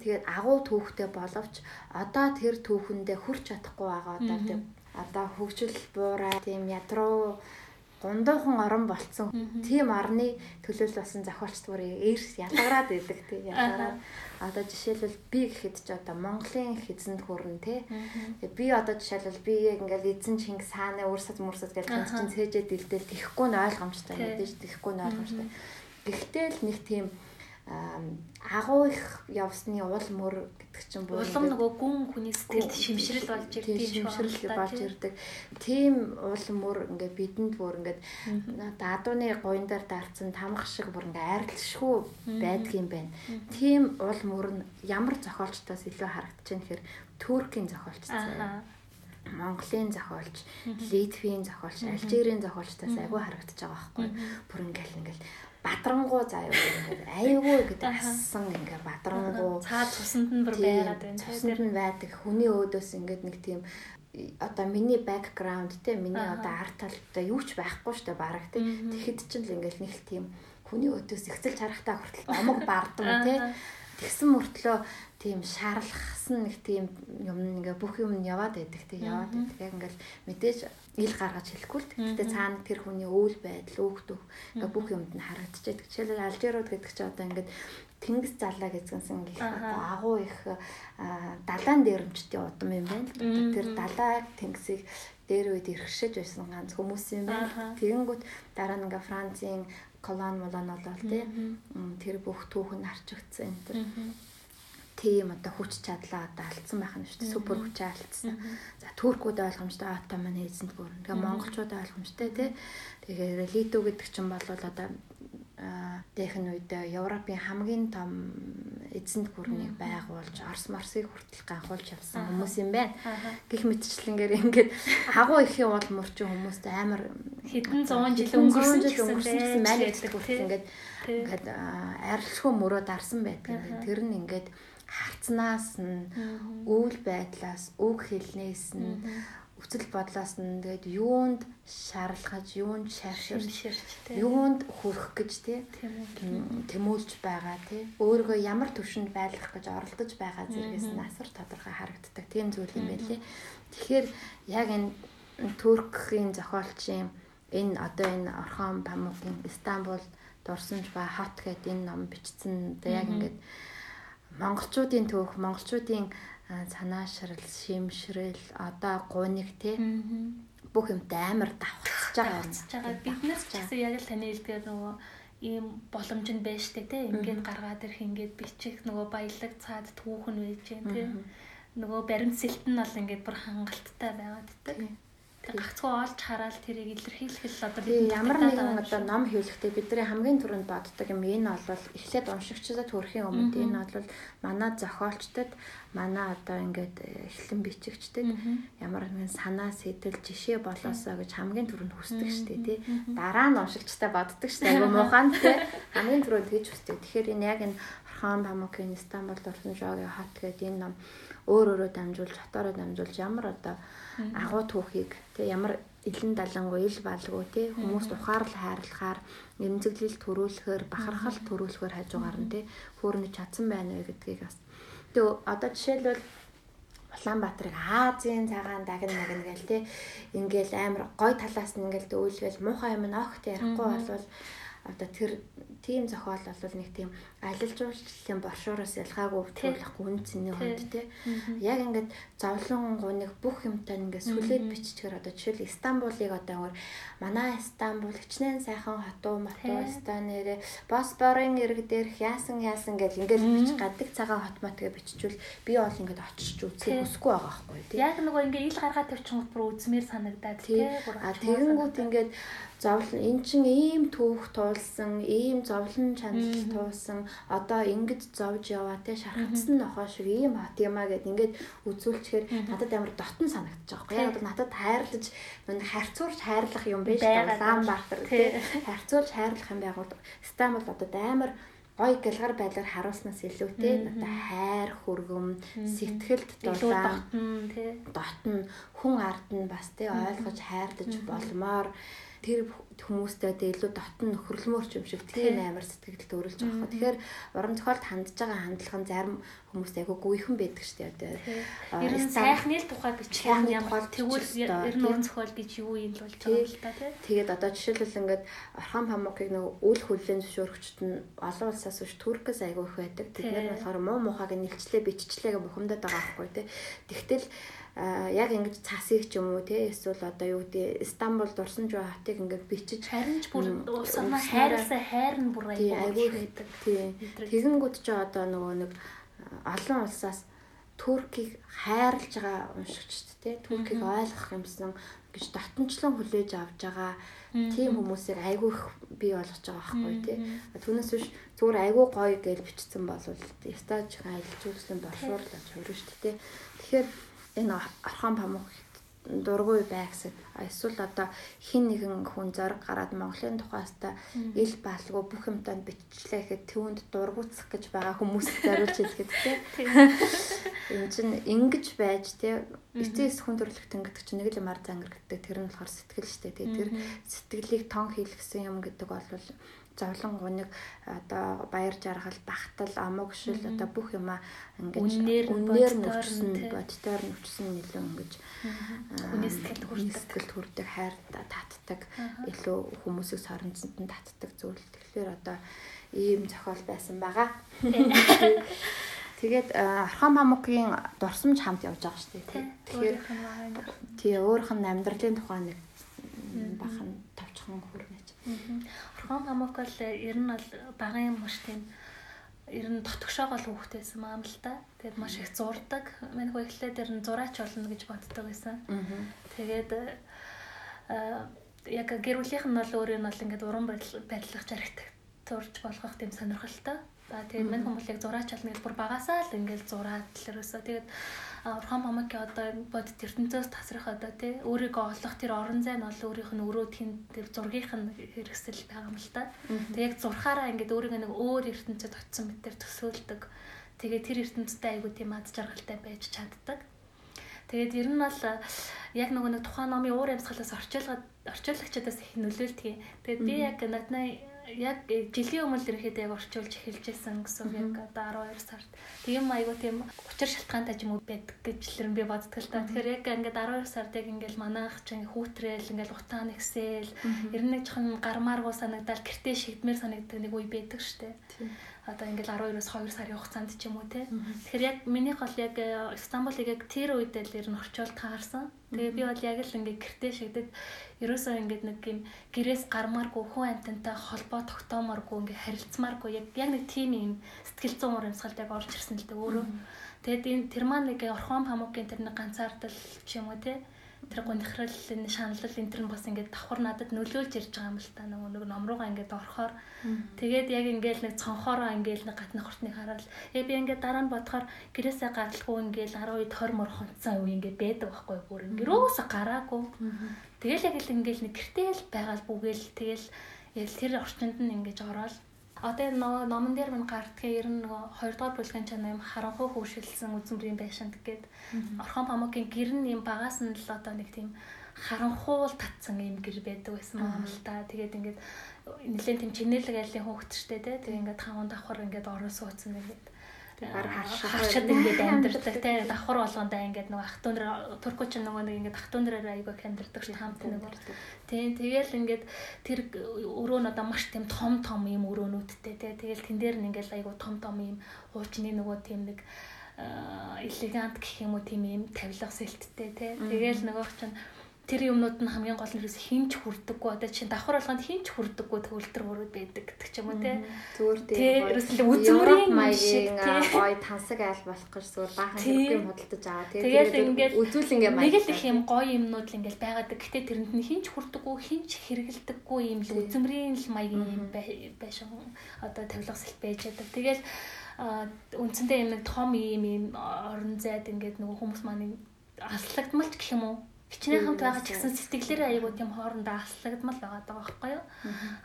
Тэгээд агуу түүхтэй боловч одоо тэр түүхэндээ хүрч чадахгүй байгаа одоо тийм одоо хөгжил буурай тийм ядруу гундуухан орон болцсон. Тийм орны төлөөлөл болсон зохиолчд бүр эрс ялгараад идэг тий ялгараад. Одоо жишээлбэл би гэхэд ч одоо Монголын эзэнд хүрэн тий. Би одоо жишээлбэл би ингээл эзэн Чингис хааны үрсэд мөрсөд гэж чинь цээжээ дэлдэл тэхгүй нь ойлгомжтой гэдэг чинь тэхгүй нь ойлгомжтой. Гэхдээ л нэг тийм агуу их явсны уул мөр гэдэг чинь бүр улам нөгөө гүн хүний сэтгэлд шимшрэл болж ирдэг шимшрэл болж ирдэг. Тийм уул мөр ингээ бидэнд бүр ингээ даадууны гойн дээр дарцсан тамга шиг бүр ингээ айрлшгүй байдгийм байна. Тийм уул мөр нь ямар зохиолчтоос илүү харагдаж байна гэхээр Туркийн зохиолч заяа. Монголын зохиолч, Литвийн зохиолч, Алжирийн зохиолчтоос айгүй харагдаж байгаа байхгүй. Бүр ингээл ингээл бадрангуу заяа аюугүй гэдэг ассан ингээд бадрангуу цаад цуснд нь бүр байгаад байна. Цуснд нь байдаг. Хүний өөдөөс ингээд нэг тийм одоо миний бэкграунд те миний одоо арт талтай юу ч байхгүй штэ бараг те. Тэгэхэд ч л ингээд нэг л тийм хүний өөдөөс ихсэлж харахтаа хүртэл омог бардам те. Тэгсэн мөртлөө тийм шаарлахсан нэг тийм юм ингээ бүх юм нь яваад байдаг тийм яваад байдаг. Яг ингээл мэдээж ил гаргаж хэлэхгүй л тэгтээ цаана тэр хүний үйл байдал өөхтөх ингээ бүх юмд нь харагдчихэдэг. Жишээлбэл Алжирууд гэдэг чинь одоо ингээд тэнгис залаа гэзгэнсэн гэх одоо агуу их далаан дээрэмчтэй удам юм байна л. Тэр далаа тэнгисийг дээр үед ирхшэж байсан ганц хүмүүс юм байна. Тэгэнгүүт дараа нь ингээ Францын колон молон болол тий тэр бүх түүх нь арчигдсан энэ төр тийм одоо хүч чадлаа одоо алдсан байх нь шүү дээ. Супер хүчээ алдсан. За туркууд ойлгомжтой Отоман эзэнт гүрэн. Тэгээ монголчууд ойлгомжтой тий. Тэгэхээр Лито гэдэг чинь бол одоо дэхэн үед Европын хамгийн том эзэнт гүрнийг байгуулж Орос Морсыг хүртэл ганхуулж явсан хүмүүс юм байна. Гэх мэтчлэнгээр ингээд агуу ихийн бол мөрчин хүмүүст амар хэдэн зуун жил өнгөрсөн ч гэсэн манайдаг хүртэл ингээд ингээд арилшгүй мөрөө дарсан байдаг. Тэр нь ингээд харцнаас нь өвөл байдлаас үг хэлнээс нь хүсэл бодлоос нь тэгээд юунд шаарлахаж, юунд шарширч, юунд хүрэх гэж тий тэмүүлж байгаа тий өөрийгөө ямар төвшөнд байлгах гэж оролдож байгаа зэрэгээс нь асар тодорхой харагддаг. Тийм зүйл юм байлээ. Тэгэхээр яг энэ Туркийн зохиолчийн энэ одоо энэ Орхон Памукийн Истанбул дурсамж ба хот гэдэг энэ ном бичсэн. Одоо яг ингээд монголчуудын төөх, монголчуудын цанаашрал, шимшрэл, одоо гуник тий бүх юмтай амар давхцаж байгаа юм. байгаа. Биднээс ч гэсэн яг л таны хэлдгээр нөгөө ийм боломж нь байж тээ тий ингээд гаргаад ирэх ингээд бичих нөгөө баялаг цаад түүхэн байж гэн тий нөгөө баримт сэлт нь бол ингээд бүр хангалттай байгаад тий гагцхуу олж хараад тэрийг илэрхийлэх л одоо бид ямар нэгэн одоо ном хэвлэхдээ бидний хамгийн түрүүнд боддог юм энэ бол эхлээд уншигчдад төрхийн өмнө. Энэ бол манай зохиолчдод манай одоо ингээд э, эхлэн бичигчдэд ямар нэгэн санаа сэтэл жишээ болоосоо гэж хамгийн түрүүнд хүсдэг штеп тий. Дараа нь уншигчтай боддог штеп айгу муухан тий. Хамгийн түрүүнд тэгж хүсдэг. Тэгэхээр энэ яг энэ Орхон Памукийн Стамбул дурсан жогийн хот гэдэг энэ ном өөр өөрөө дамжуулж хотоороо дамжуулж ямар одоо агуу түүхийг тэг ямар илэн далангуй ил балгүй тий хүмүүст ухаарл хайрлахаар эмзэглэл төрүүлэхээр бахархал төрүүлэхээр хажуугаар нь тий хөөрнө чадсан байна вэ гэдгийг бас. Тэг одоо жишээлбэл Улаанбаатарыг Азийн цагаан дагна нагна гээл тий ингээл амар гой талаас нь ингээл дөөлгээл муухай юм ногт ярихгүй болвол одоо тэр тийм зохиол бол нэг тийм алил жуулчлалын боршуураас ялгаагүй төлөхгүй үн цэний хүнд те. Яг ингээд зовлон гуниг бүх юмтай ингээд сүлээд биччихээр одоо жишээл Стамбулыг одоо өөр манай Стамбул хичнээн сайхан хатуу матуу станэрэ Босфорын ирэг дээрх яасан яасан гэж ингээд бичих гадаг цагаан хот мот гэж биччихвэл би бол ингээд очиж үзэх хүсэхгүй байгаа байхгүй тий. Яг нөгөө ингээд ил гаргаад тавьчихсан бүр үзмээр санагдаад тий. А тэгэнгүүт ингээд зовлон эн чин ийм түүх туулсан ийм зовлон чанал туулсан одоо ингэж зовж яваа те шархацсан нохоо шиг ийм хот юм а гэд ингээд үзүүлчихээр надад амар дотн байгаа юм. Яг надад хайрлаж харьцуулж хайрлах юм биш Улаанбаатар те харьцуулж хайрлах юм байгуул Стамбул одоо амар гой гэлгар байдлаар харуулснаас илүүтэй одоо хайр хөргөм сэтгэлд дулаан дотн хүн ард нь бас те ойлгож хайрлаж болмоор тэр хүмүүстэй тэ илүү дотн нөхөрлөмөрч юм шиг тийм амар сэтгэлд төрүүлж байгаа хөө. Тэгэхээр уран зохиолд хандж байгаа хандлага нь зарим хүмүүст айгүй гүйхэн байдаг шүү дээ. Ер нь сайхны л тухай бичих юм ямар тэгвэл ер нь уран зохиол гэж юу юм болж байгаа л та тий. Тэгээд одоо жишээлбэл ингээд Орхон Памукийг нэг үл хүлэн зөвшөөрөгчд нь олон улсаас биш Туркээс айгүй их байдаг. Тэд нар болохоор муу мухаг нэлчлээ биччлээ гэх бухимдаад байгаа байхгүй тий. Тэгтэл яг ингэж цасыг ч юм уу те эсвэл одоо юу гэдэг Стамбул дурсан жоо хотыг ингээд бичиж харин ч бүр усаа хайрлаа хайр нь бүр айгүй байдаг. Тэгэнгүүт ч одоо нөгөө нэг олон улсаас Туркийг хайрлаж байгаа уншигчд те. Туркийг ойлгох юмсан гэж дотнчлон хүлээж авч байгаа тийм хүмүүсийг айгүй их бий болгож байгаа байхгүй тий. Түүнээс биш зүгээр айгүй гоё гэж бичсэн бол стаж аялал жуулчлалын боршуурлаж хувирна шүү дээ. Тэгэхээр энэ орхон памук дургүй бай гэсэн. Эсвэл одоо хин нэгэн хүн зориг гараад Монголын тухайста ил баалгүй бүх юмтанд биччлээ гэхэд түүнд дургуцах гэж байгаа хүмүүс зориулж хэлгээд тийм. Энэ чинь ингэж байж тийм эцэс хүн төрлөх тэнгэдэг чинь нэг л юмар зангар гэдэг тэр нь болохоор сэтгэл штэ тийм. Тэр сэтгэлийг тон хийлгсэн юм гэдэг бол зовлон гуниг одоо баяр жаргал бахтал амог шил одоо бүх юма ингэж үнээр нүчсэн бодтоор нүчсэн илүү ингэж хүний сэтгэлд хүрдэг. хайр татдаг илүү хүмүүсийг соронцонд нь татдаг зүйл. Тэгэхээр одоо ийм зохиол байсан байгаа. <laughs> Тэгээд Архан Памукийн дурсамж хамт явж байгаа шүү дээ. Тэгэхээр тий өөрийнх нь амьдралын тухай нэг бахан товчхон хүрнэ. Орхон памук бол ер нь бол багын маш тийм ер нь дотгошоогоо л хүүхдээсэн маам л та. Тэгээд маш их зурдаг. Манай хөө эхлээд ер нь зураач болно гэж боддог байсан. Тэгээд яг гэр бүлийнх нь бол өөрөө нь бол ингээд уран барилгах жаргт зурж болгох тийм сонирхолтой. За тэгээд мань хүмүүс яг зураач болно гэж бүр багасаа л ингээд зураад л ерөөсөө тэгээд Орхон Бамаки одоо бодит ертөнцөөс тасрах одоо тий өөрийгөө олох тэр орон зай нь бол өөрийнх нь өрөөдхийн тэр зургийнх нь хэрэгсэл байгаа юм л та. Тэг яг зурхаараа ингээд өөрийгөө нэг өөр ертөнцөд очисон мэтэр төсөөлдөг. Тэгээ тэр ертөнцтэй айгу тийм ад жаргалтай байж чаддаг. Тэгээд ер нь бол яг нөгөө нэг тухайн номын уур амьсгалаас орчуулгад орчуулагчдаас их нөлөөлдөг. Тэгээд би яг наднаа яг жилийн өмнө ерөөхдөө яг орчуулж эхэлж байсан гэсэн яг одоо 12 сард. Тийм айгуу тийм учир шалтгаантай юм уу байдаг гэж л би боддог л та. Тэгэхээр яг ингээд 12 сард яг ингээд манайх ч ингээд хүүтрээл ингээд утаан ихсэл ер нь нэг жоохон гармааргуу санагдал гэртээ шигдмээр санагддаг нэг үе байдаг штэ. Одоо ингээд 12-оос 2 сарын хугацаанд ч юм уу те. Тэгэхээр яг минийх бол яг Стамбулыг яг тэр үед л ер нь орчуул таарсан. Тэгээ би бол яг л ингээд гэртээ шигдэд ерөөсөө ингээд нэг юм гэрээс гармааргүй хүн амтантай холбоо тогтоомооргүй ингээд харилцмааргүй яг яг нэг тийм юм сэтгэл зүйн уур амьсгалд яг орж ирсэн л дээ өөрөө. Тэгээд энэ тэр маань нэг орхон памукийн тэр нэг ганцаардал ч юм уу те тэр гонхрал энэ шаналл энэ тэр бас ингээд давхар надад нөлөөлж ирж байгаа юм л та. Нөгөө нэг ном руугаа ингээд орохоор. Тэгээд яг ингээд нэг цонхороо ингээд нэг гатны хуртныг хараад яг би ингээд дараа нь бодохоор гэрээсээ гаралгүй ингээд 10 20 мөр хонцсон үе ингээд байдаг байхгүй бүр ингээд рөөсө гараагүй. Тэгэл яг л ингээд нэг гэртэл байгаа л бүгээл тэгэл яг тэр орчинд нь ингээд ороод одоо нөгөө номон дээр мань гардгийн ер нь нөгөө 2 дугаар бүлгийн чанаа юм харанхуй хөвшилсэн үзмрийн байшинт гээд орхон памукийн гэр нь юм багаас нь л одоо нэг тийм харанхуул татсан юм гэр байдаг байсан юм л та. Тэгээд ингээд нэлээд тийм чинэлэг айлын хөөгчтэй те. Тэгээд ингээд таван давхар ингээд орон суудсан ингээд Бараг хашаад ингээд амьдэрдэг тий. Давхар болгондоо ингээд нэг ах дүүнэр туркуч нөгөө нэг ингээд ах дүүнэрээр айгаа амьдэрдэг шүү хамт нэг. Тий. Тэгэл ингээд тэр өрөө нь одоо маш тийм том том юм өрөөнүүдтэй тий. Тэгэл тэн дээр нь ингээд айгаа том том юм хуучны нөгөө тийм нэг элегант гэх юм уу тийм юм тавилга сэлттэй тий. Тэгэл нөгөөх чинь тэр юмнууд нь хамгийн гол нь ерөөс хинч хүрдэггүй. Одоо чинь давхар болгонд хинч хүрдэггүй төвлөртөр мөрөд байдаг гэдэг ч юм уу те. Зүгээр тийм ерөөс л үзмөрийн маягийн гой тансаг айл болох гэж зүгээр баахан хэрэггүй худалдаж байгаа. Тийм тэгээд ингээд үзүүл ингээ маяг нэг л их юм гоё юмнууд л ингээл байгадаг гэтээ тэрэнд нь хинч хүрдэггүй хинч хэрэгэлдэггүй юм л үзмөрийн л маягийн юм байшин одоо тавилга сэлт байж байдаг тэгэл үндсэндээ юм нэг том юм юм орон зайд ингээд нөгөө хүмүүс маань аслагдмалч гэх юм уу хичнээн хамт байгаа ч гэсэн сэтгэлээрээ аягүй тийм хоорондоо аслагдмал байгаа даа байхгүй юу.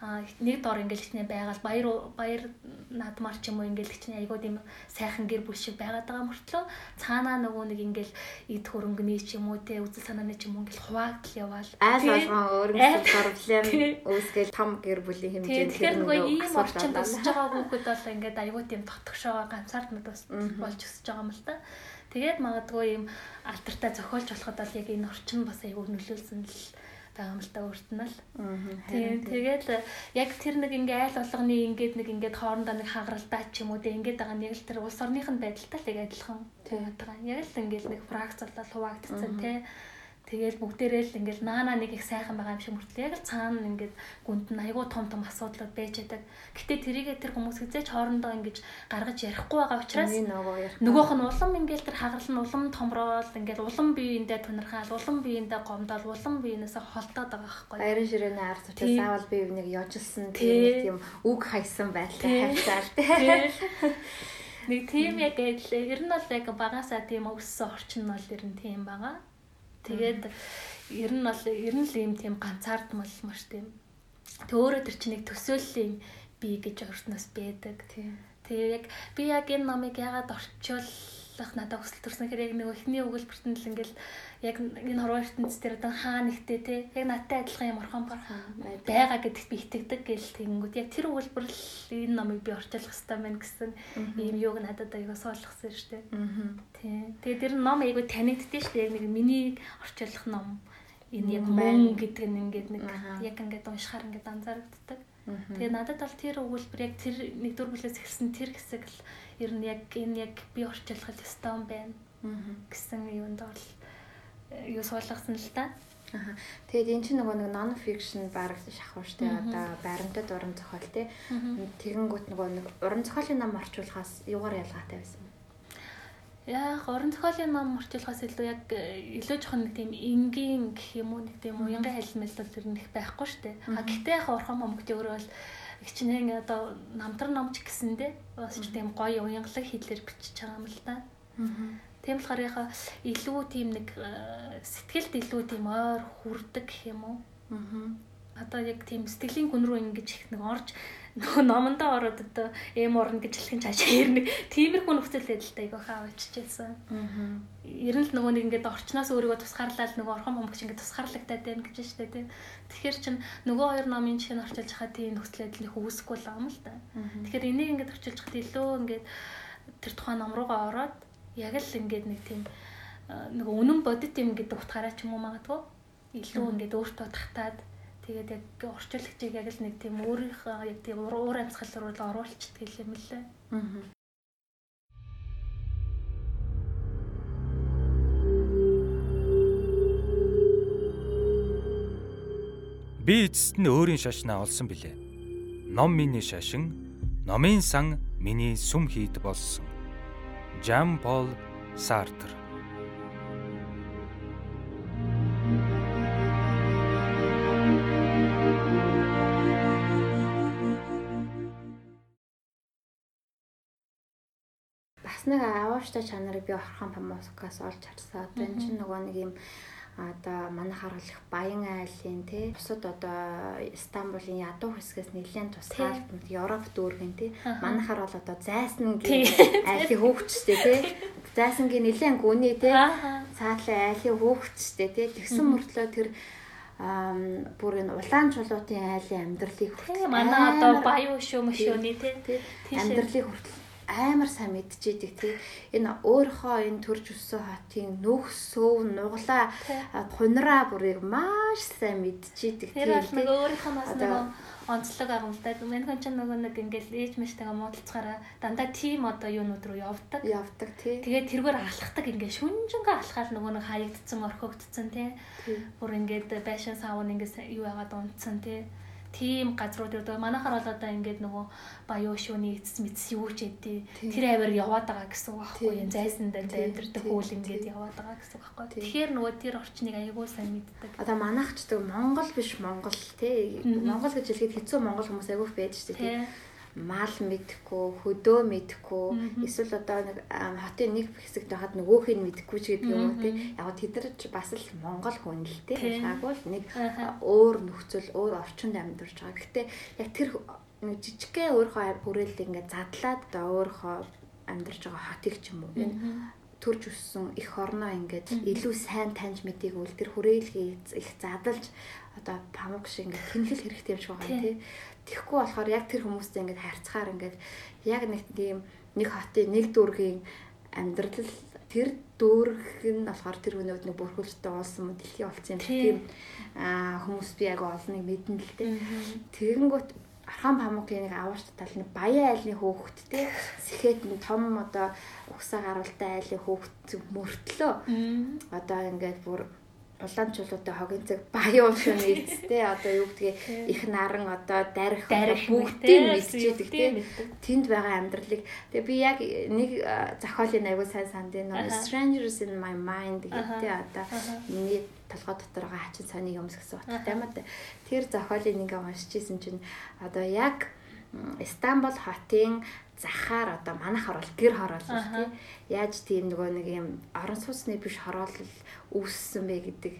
Аа нэг дор ингээл хичнээн байгаад баяр баяр наадмаар ч юм уу ингээл хичнээн аягүй тийм сайхан гэр бүл шиг байгаад байгаа мөртлөө цаанаа нөгөө нэг ингээл эд хөрөнгөний ч юм уу те үзэл санааны ч юм уу ингээл хуваагдл яваал. Айл болгон өөрөнгө проблем үүсгээл том гэр бүлийн хэмжээнд тэгэхээр нөгөө ийм орчинд өсөж байгаа хүүхэд бол ингээд аягүй тийм дотгошоо ганцаардмад болж өсөж байгаа юм л та. Тэгээд магадгүй юм алтартай зохиолч болоход бол яг энэ орчин бас аягүй нөлөөлсөн л байгаа юм л та өөрт нь л. Тийм тэгээд яг тэр нэг ингээ айл болгоны ингээд нэг ингээд хоорондоо нэг хагаралтай ч юм уу те ингээд байгаа нэг л тэр улс орных нь байдалтай л яг адилхан. Тэгээд яг л ингээд нэг фракц болол хуваагдсан те. Тэгэл бүгдээрээ л ингээл наана нэг их сайхан байгаа юм шиг мөртлөө яг л цаана ингээд гүнд нь айгүй том том асуудлууд байж байдаг. Гэтэ тэрийгээ тэр хүмүүс хизээч хоорондоо ингэж гаргаж ярихгүй байгаа учраас нөгөөх нь улам ингээл тэр хагарал нь улам томроод ингээл улам биеиндээ тунирхаал, улам биеиндээ гомдол, улам биенээсээ холдоод байгаа байхгүй. Баярын ширээний ард учраас заавал бие биенийг яжлсан тийм үг хайсан байлтай хайцаал тийм. <laughs> Нэг тийм яг ер нь бол яг багасаа тийм өссөн орчин нь бол ер нь тийм байгаа. Тэгээд ер нь бол ер нь л ийм тийм ганцаардмал маш тийм төөрөө төр чинь нэг төсөөллийн бий гэж өрснөөс байдаг. Тэгээ яг би яг энэ номыг яагаад орчуулах надад хүсэл төрсөн хэрэг яг нэг ихний өгүүлбэрт нь л ингээл яг энэ хорвоо ертөнцийн дээр одоо хаа нэгтэй те яг надтай адилхан юм орхон байгаа гэдэгт би итгэдэг гэл тэгэнгүүт яг тэр өгүүлбэр л энэ номыг би орчуулах хэрэгтэй байна гэсэн ийм юуг надад аяга суулгасан шүү дээ. Тий. Тэгээ тэр ном аяга танигддээ шүү дээ. Яг нэг миний орчуулах ном энэ яг мөн гэдэг нь ингээд нэг яг ингээд уншихаар ингээд анзаарэгддэг. Тэгээ надад бол тэр өгүүлбэр яг тэр нэг дөр бүлээс эхэлсэн тэр хэсэг л ер нь яг энэ яг би орчуулах ёстой юм байна гэсэн юунд бол юу суулгасан л та. Аа. Тэгээд эн чинь нөгөө нэг non fiction баг шахав штэ одоо баримтат уран зохиол тий. Тэгэнгүүт нөгөө нэг уран зохиолын ном орчуулахаас юугаар ялгаатай байсан бэ? Яг уран зохиолын ном орчуулахаас илүү яг э, илүү жоохон нэг тийм энгийн гэх юм уу нэг тийм уянга хэлмэл бол тэр нэг байхгүй штэ. А гэхдээ яг урхан момгт өөрөө бол хичнээн одоо намтар номч гэсэндээ бас ч тийм гоё уянгалаг хэлээр бичиж байгаа юм л да. Тийм болохоор яхаа илүү тийм нэг э, сэтгэлд илүү тийм ойр хүрдэг гэх юм уу? Аа. Одоо яг тийм сэтгэлийн хүн рүү ингэж их нэг орж номондоо ороод одоо эм орно гэж хэлэх нь цаашаа ирнэ. Тиймэрхүү нөхцөл байдалтай айгаа хаа очижсэн. Аа. Ер нь л нөгөө нэг ингээд орчноос өөрийгөө тусгаарлаад нөгөө орхон бомбогч ингээд тусгаарлагдаад байна гэж штэ тий. Тэгэхээр чин нөгөө хоёр номын чинь орчуулж хахад тийм нөхцөл байдал их үүсэхгүй л юм л та. Тэгэхээр энийг ингээд орчуулж хахад илүү ингээд тэр тухайн ном руугаа ороод яг л ингээд нэг тийм нэг үнэн бодит юм гэдэг утгаараа ч юм уу магадгүй илүү ингээд өөртөө татаад тэгээд яг орчуулагчийг яг л нэг тийм өөрийнхөө яг тийм уур амьсгал руу оруулчихдаг юм лээ. Аа. Би эцэст нь өөрийн шашнаа олсон билээ. Ном миний шашин, номын сан миний сүм хийд болсон. Жан Пол Сартр бас нэг авааштай чанарыг би орхон памоскаас олж харсан. Одоо энэ чинь нөгөө нэг юм одоо манайх харуулах Баян айлын тий бусад одоо Стамбулын ядуу хэсгээс нэлээд тусгаал Европ дүүргэн тий манайхаар бол одоо зайсангийн айлын хөөгчтэй тий зайсангийн нэлээд гүний тий цаатлын айлын хөөгчтэй тий тэгсэн мөртлөө тэр бүр энэ улаан чулуутын айлын амьдралыг хүртэл манай одоо баян шүү мөшөөний тий. амьдралыг хүртэл амар сайн мэдчихэдэг тий. Энэ өөрийнхөө энэ төрж өссөн хотын нөх сөв нуглаа хунраа бүрийг маш сайн мэдчихэдэг тий. Тэр бол нэг өөрийнхөө бас нэг онцлог агамтай. Мэнхэн ч нөгөө нэг ингээл ээж мэжтэйгээ муудалцахаараа дандаа тим одоо юунууд руу явдаг. Явдаг тий. Тэгээд тэргээр алхахдаг ингээд шүнжэнгээ алхаад нөгөө нэг хаягдцсан орхигдцсан тий. Бүр ингээд байшин савн ингээд юу яагаад унтсан тий тийм газрууд одоо манайхаар бол одоо ингээд нөгөө баяу шүүний эцэс мэдс юу ч эдээ тэр аваар яваад байгаа гэсэн үг байхгүй юм зайсан дээр амьдрэх хүл ингээд яваад байгаа гэсэн үг байхгүй тэгэхээр нөгөө тэр орчныг аягүй сайн мэддэг. Одоо гэдэг Монгол биш Монгол тий. Монгол гэж хэлэхэд хэцүү Монгол хүмүүс аягүй байж шүү дээ мал мэдхгүй, хөдөө мэдхгүй, эсвэл одоо нэг хотын нэг хэсэгт байхад нөгөөх нь мэдхгүй ч гэдэг юм уу тий. Яг тэд нар бас л монгол хүн л тий. Хаагүй л нэг өөр нөхцөл, өөр орчинд амьдарч байгаа. Гэхдээ яг тэр жижигхэн өөрийнхөө хүрээлэл ингээд задлаад одоо өөрийнхөө амьдарч байгаа хотыг ч юм уу энэ төрж өссөн их орноо ингээд илүү сайн таньж мэдээгүй тэр хүрээлгийг их задалж одоо памук шиг ингээд тэнхэл хэрэгтэй юм шиг байгаа тий. Тэгэхгүй болохоор яг тэр хүмүүстэй ингээд харьцахаар ингээд яг нэг тийм нэг хотын нэг дүүргийн амьдрал тэр дүүрэг нь болохоор тэр өнөөд нэг бүрхүүлжтэй болсон дэлхийн болсон юм тийм хүмүүс би яг олныг мэдэн л дээ. Тэгэнгүүт архан памукийн нэг аваарч тал нэг баян айлны хөөхт те. Сэхэд нэг том одоо угсаа гаралтай айлын хөөхт мөртлөө. Одоо ингээд бүр улаан чулуутай хогийн цаг баян шөнө эцтэй одоо юу гэдгийг их наран одоо дарих бүгдийг мэдчихэдэг тийм тэнд байгаа амьдралыг. Тэгээ би яг нэг зохиолын аягүй сайн санд энэ strangers in my mind гэдэг одоо миний толгой дотор байгаа хачин цааны юмс гэсэн утгатай юм аа тэр зохиолын нэг уншиж исэн чинь одоо яг Стамбул хотын захаар одоо манайхаар бол гэр хороолол тий. Яаж тийм нөгөө нэг юм орон сууцны биш хороолол үүссэн бэ гэдэг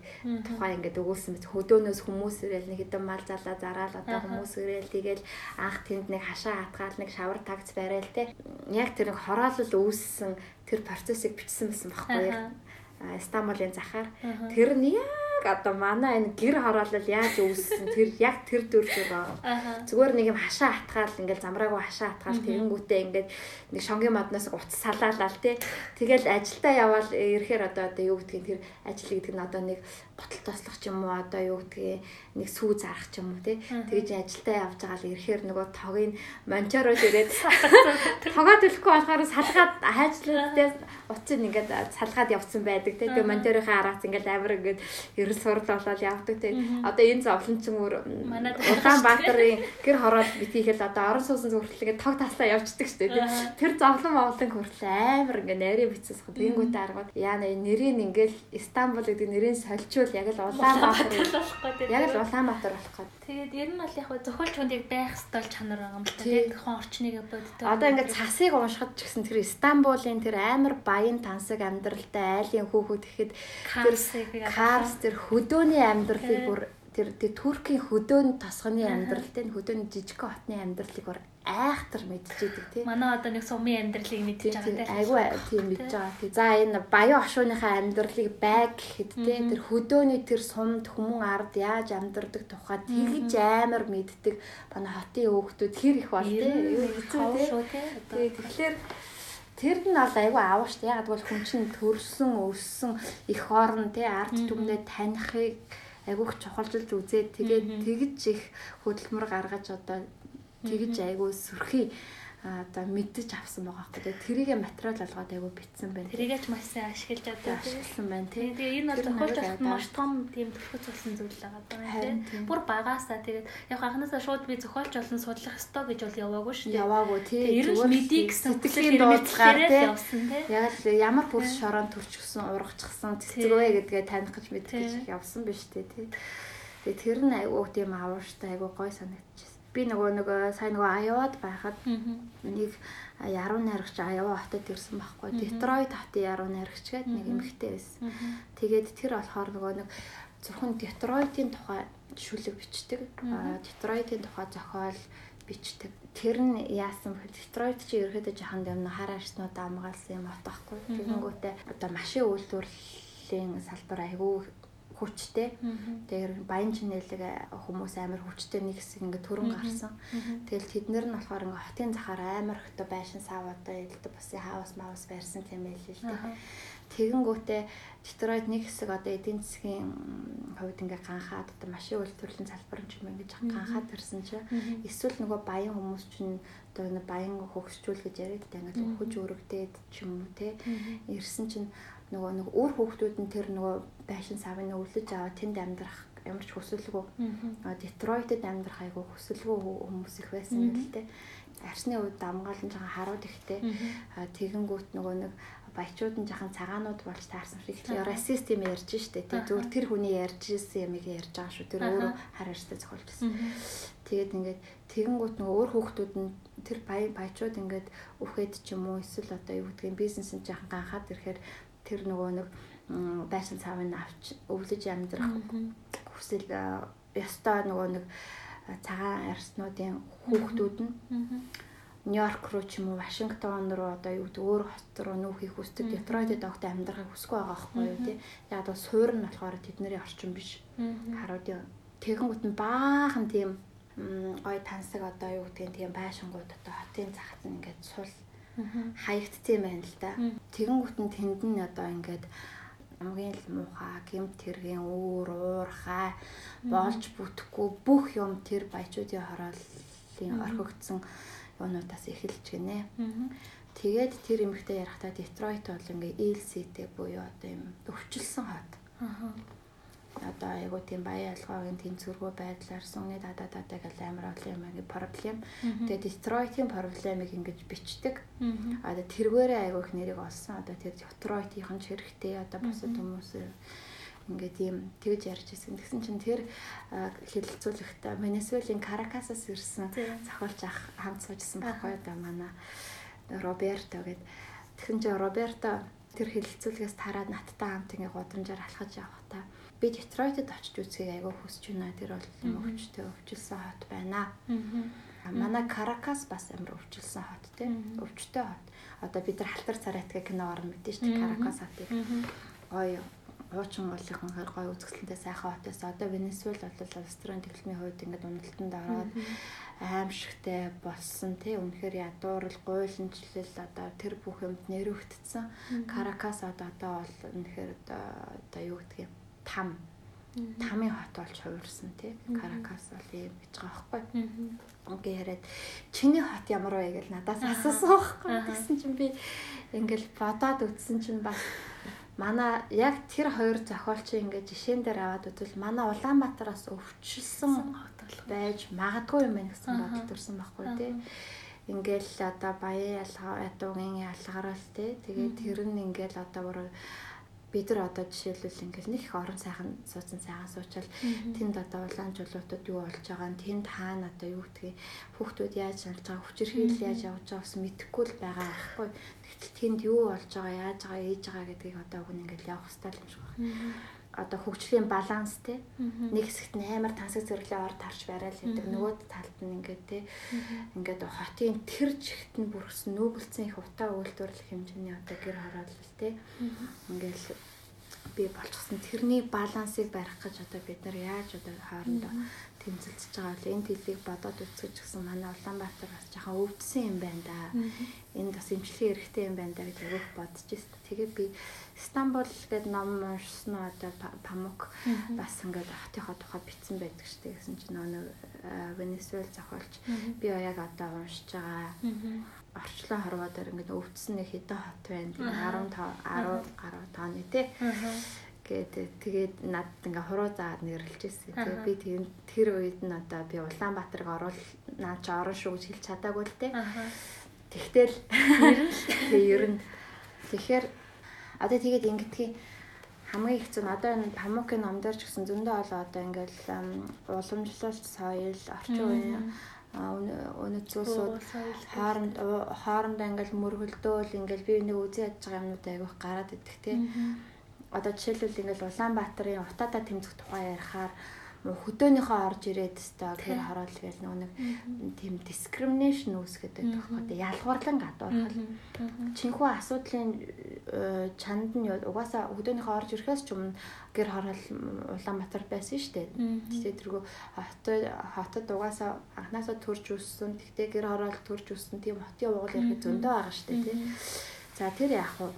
тухай ингээд өгүүлсэн мэт хөдөөнөөс хүмүүс ирэл нэг хэдэн мал залаа зараал одоо хүмүүс ирэл тэгэл анх тэнд нэг хашаа хатгаал нэг шавар тагц барайл те. Яг тэр хороолол үүссэн тэр процессыг бичсэн байсан байхгүй яг Стамбулын захаар. Тэр нь яг одоо манай энэ гэр хороолол яаж үүссэн тэр яг тэр дүр байгаа. Зүгээр нэг юм хашаа хатгаал ингээл замраагүй хашаа хатгаал тэгэнгүүтээ ингээд нэг шонгийн модноос утас салаалал тий. Тэгэл ажилдаа явбал ирэхээр одоо одоо юу гэдгийг тэр ажил гэдэг нь одоо нэг готл тослох ч юм уу одоо юу гэдгийг нэг сүү зарах ч юм уу тий. Тэгж ажилдаа явж байгаа л ирэхээр нөгөө тогийг мончорол ирээд <laughs> тоогоо төлөхгүй болохоор салгаад хайжлуудтай утсыг ингээд салгаад явцсан байдаг тий. Тэгээ монторынхаа араас ингээд амар ингээд ерөн сурал болоод явдаг тий. Одоо энэ зовлончин өөр Улаанбаатарын гэр хороод битгийхэл одоо орон суусан хүртэл ингээд тог тасаа явждаг дээ тий. Тэр зовлон мовлон хүртэл амар ингээд нарийн бицээс хад тэнгүүтээ аргууд яана нэрийг ингээд Стамбул гэдэг нэрийг сольчвол яг л Улаанбаатар яг л Улаанбаатар болох гээд. Тэгээд ер нь бол яг зохиолч хүнийг байх стол чанар байгаа юм л та тийм хон орчныг боддог. Одоо ингээд цасыг уншихад ч гэсэн тэр Стамбулын тэр амар баян тансаг амьдралтай айлын хүүхэд гэхэд тэр Карс тэр хөдөөний амьдралыг бүр тэр Туркийн хөдөөний тосгоны амьдралтай хөдөөний жижиг хотны амьдралыг бүр айхтар мэдчихэдэг тийм. Манай одоо нэг сумын амьдралыг мэдчихэж байгаа тийм. Айгүй тийм мэдж байгаа тийм. За энэ баян ошууныхаа амьдралыг байг гэхэд тийм тэр хөдөөний тэр сумд хүмүүн ард яаж амьдардаг тухай тэгж амар мэддэг манай хотын хүүхдүүд хэр их бол тийм. Хэцүү тийм. Тэгэхээр Тэр нь бол айгүй аав штэ. Яг бол хүн чинь төрсөн, өссөн их орн тий ард түмнээ танихыг айгүйх чухалжилж үзээд тэгээд тэгж их хөдөлмөр гаргаж одоо тэгж айгүй сүрхий одоо мэддэж авсан байгаа байхгүй. Тэрийгэ материал болгоод айгу битсэн байна. Тэрийгээ ч маш сайн ашиглаж одоо ашигласан байна тий. Тэгээ энэ бол тохиолдолд маш том тийм төрхөц болсон зүйл байгаа даа тий. Бүр багаасаа тэгээд яг анханасаа шууд би зохиолч болон судлах ёстой гэж бол яваагүй шүү дээ. Яваагүй тий. Ерөөс мэдий гэсэн сэтгэлийн дуудлагаар тий. Яг л ямар бүрс шорон төрчихсөн, урагчсан цэцгвэ гэдгээ таних гэж мэдгэж явсан биш тий. Тэгээ тэр нь айгу тийм авууштай айгу гой санагдчихсан би нөгөө нөгөө сайн нөгөө Аяод байхад нэг яруу найрагч Аява хотод ирсэн байхгүй. Детройт хотын яруу найрагч гээд нэг эмэгтэй байсан. Тэгээд тэр болохоор нөгөө нэг зөвхөн Детройтын тухай шүлэг бичдэг. Детройтын тухай зохиол бичдэг. Тэр нь яасан бөхөд Детройт чи ерөөдөө жоохон юм хар арснууд амгаалсан юм атахгүй. Тэгэнгүүтээ одоо машин үйлдвэрлэлийн салбар айгүй хүчтэй. Тэгэхээр баян чинэлэг хүмүүс амар хүчтэй нэг хэсэг ингээд төрөн гарсан. Тэгэл тэднэр нь болохоор ингээд хотын захаар амар хөтө байшин саваатай эдэлдэг бас хаус маус барьсан тийм байл л дээ. Тэгэнгүүтээ Детройт нэг хэсэг одоо эдийн засгийн хувьд ингээ ганхаад одоо машин үйлдвэрлэлийн салбар юм ингэж ганхаад ирсэн чинь эсвэл нөгөө баян хүмүүс чинь одоо нэг баян хөгсчүүл гэж яриад та ингээ өгөж өргөдөөд ч юм уу те. Ирсэн чинь нөгөө нэг өөр хүүхдүүд нь тэр нөгөө байшин савын өвлөж аваад тэнд амьдрах ямар ч хүсэлгүй. Аа Детройтод амьдрах айгу хүсэлгүй хүмүүс их байсан гэл те. Арсны үед дамгаалan жахан харууд ихтэй. Тэгэнгүүт нөгөө нэг баячууд нь жахан цагаанууд болж таарсан шиг их расист юм ярьж штэ тий зүгээр тэр хүний ярьж ирсэн юмыг ярьж байгаа шүү. Тэр өөрөө хар арьстай зохиолж байсан тэгээд ингээд тэгэнгүүт нөгөө өөр хүүхдүүд нь тэр баячууд ингээд үхээд ч юм уу эсвэл одоо юу гэдгийг бизнесэнд жахан ганхаад ирэхээр тэр нөгөө нэг байшин цаавын авч өвлөж амьдрах хүсэл ёстой нөгөө нэг цагаан арснуудын хүүхдүүд нь. Нью-Йорк руу ч юм уу Вашингтон руу одоо юу гэдэг өөр хот руу нүүхийг хүсдэг Детройтод огт амьдрахыг хүсэхгүй байгаа байхгүй юу тий. Яг бол суур нь болохоор тэдний орчин биш. Харуудын тэгэнгүүт нь баахан тийм гой тансаг одоо юу гэдгийг тийм байшингууд одоо хотын захад нь ингээд сул хаягдсан байна л да. Тэгэнгүүт нь тэнд нь одоо ингээд хамгийн л муухай гэмт тэргийн өөр уурхай болж бүтэхгүй бүх юм тэр баячуудын хорооллын орхигдсон юунуудаас эхэлж гинэ. Тэгээд тэр эмэгтэй ярахтаа Детройт бол ингээ ELC-тэй буюу одоо юм өвчлсөн хот. Аа одоо айгуу тийм баян ялгаагийн тэнцвэргүй байдлаар сүнги дада дада гэл амар олон юм agi проблем. Тэгээд Детройтын проблемыг ингэж бичдэг. А тэргээрээ айгуу их нэрийг олсон. Одоо тэр Детройтын ч хэрэгтэй одоо бусад хүмүүс ингээд ийм тэгж ярьж ирсэн. Тэгсэн чинь тэр хэлэлцүүлэгт Венесуэлийн Каракасаас ирсэн зохиолч ах хамт суужсэн байхгүй одоо манай Роберто гэдэг. Тэгсэн чинь Роберто тэр хэлэлцүүлгээс тараад надтай хамт ингээ гудамжаар алхаж явах та би Детройтод очиж үзхийг айгүй хүсэж байна. Тэр бол юм өвчтэй өвчлсөн хот байна. Аа. Манай Каракас бас амар өвчлсөн хот тийм. Өвчтэй хот. Одоо бид нар халтар царайтга кино орно мэдэн шүү дээ Каракас хотыг. Гоё хуучин уулынхан хэр гоё үзэсгэлэнтэй сайхан хотоос одоо Венесуэл бол Австрийн техникийн хувьд ингээд уналтанд ороод аимшигтай болсон тий үнэхээр ядуурл гуйланчлал одоо тэр бүх юмд нэрвэгдсэн Каракас одоо одоо бол үнэхээр одоо юу гэдгийг там. Тамийн хот болж хувирсан тий. Каракас бол ийм гэж байгаа байхгүй. Ингээ яриад. Чиний хот ямар вэ гэж надаас асуусан байхгүй. Тэгсэн чинь би ингээл бодоод үтсэн чинь бас манай яг тэр хоёр зохиолч ингээ жишээн дээр аваад үзвэл манай Улаанбаатараас өвчлсөн байж магадгүй юм байна гэсэн бодол төрсэн байхгүй тий. Ингээл одоо баян ялгаа ядуугийн ялгарал тий. Тэгээд тэр нь ингээл одоо бүр бид нар одоо жишээлбэл ингээл нэг их орон сайхан суудсан сайхан суучвал тэнд одоо улаан жуулуудад юу болж байгаа нь тэнд хаана одоо юу гэдгийг хүүхдүүд яаж болж байгаа хүчирхийл яаж явж байгаа гэсэн мэдэхгүй л байгаа байхгүй. Тэгтэл тэнд юу болж байгаа яаж байгаа ээж байгаа гэдгийг одоо хүн ингээл явах хэрэгтэй юм шиг байна одоо хөгжлийн баланс те. Нэг хэсэгт нь амар тансаг зэрэглээ ор тарч барайл гэдэг. Нөгөө талд нь ингээд те. Ингээд хотын тэр жигт нь бүрсэн нүүбэлцэн их утаа үйлдвэрлэх хэмжээний одоо гэр хороолол те. Ингээд би болчихсон. Тэрний балансыг барих гэж одоо бид нар яаж одоо хоорондоо тэмцэлж байгаа бол энэ дэлийг бодоод үзэж гисэн манай Улаанбаатар бас жоохон өвдсөн юм байна да. Энд бас имчилгээ хэрэгтэй юм байна да гэж өгөх бодож байна. Тэгээ би Стамбул гэдэг ном уншсан уу одоо Памук бас ингээд хотынхоо тухай бичсэн байдаг шүү дээ гэсэн чинь нөгөө Венесуэл зохиолч. Би яг одоо уншиж байгаа. Орчлон хорвоо дээр ингээд өвдсөн нэг хэдэн хот байна. 15 10 гаруй тооны тий гэдэг тэгээд надад ингээ хуруу заагаад нэрлэж ирсэн. Тэгээд би тэр тэр үед нь одоо би Улаанбаатарыг оруул наа чи орон шүү гэж хэлж чадаагүй л те. Тэгтэл <laughs> ер нь тэгэхээр одоо тэгээд ингэдгийг хамгийн их зүн одоо энэ Памукийн номдор ч гэсэн зөндөө олоо одоо ингээл уламжлалт соёл орчин үеийн өнөд зүйлсүүд хооронд хоорондоо ингээл мөргөлдөөл ингээл би нэг үзий ядж байгаа юмнууд айгүйх гараад идэх тийм одоо жишээлбэл ингээл Улаанбаатарын утаатаа тэмцэх тухай ярихаар хөдөөнийхөө орж ирээд өстой гэр хороол гээл нөгөө нэг тийм discrimination үүсгээд байдаг байхгүй ялгуурлан гадуурхал чинхүү асуудлын э, чанд нь угаасаа хөдөөнийхөө орж ирэхээс ч өмнө гэр хороол Улаанбаатар байсан шүү дээ тэгээд тэргүү хотод хотод угаасаа анхнаасаа төрж өссөн тэгтээ гэр хороол төрж өссөн тийм хотын угал ярих зөндөө байгаа шүү дээ тий За тэр яг хуу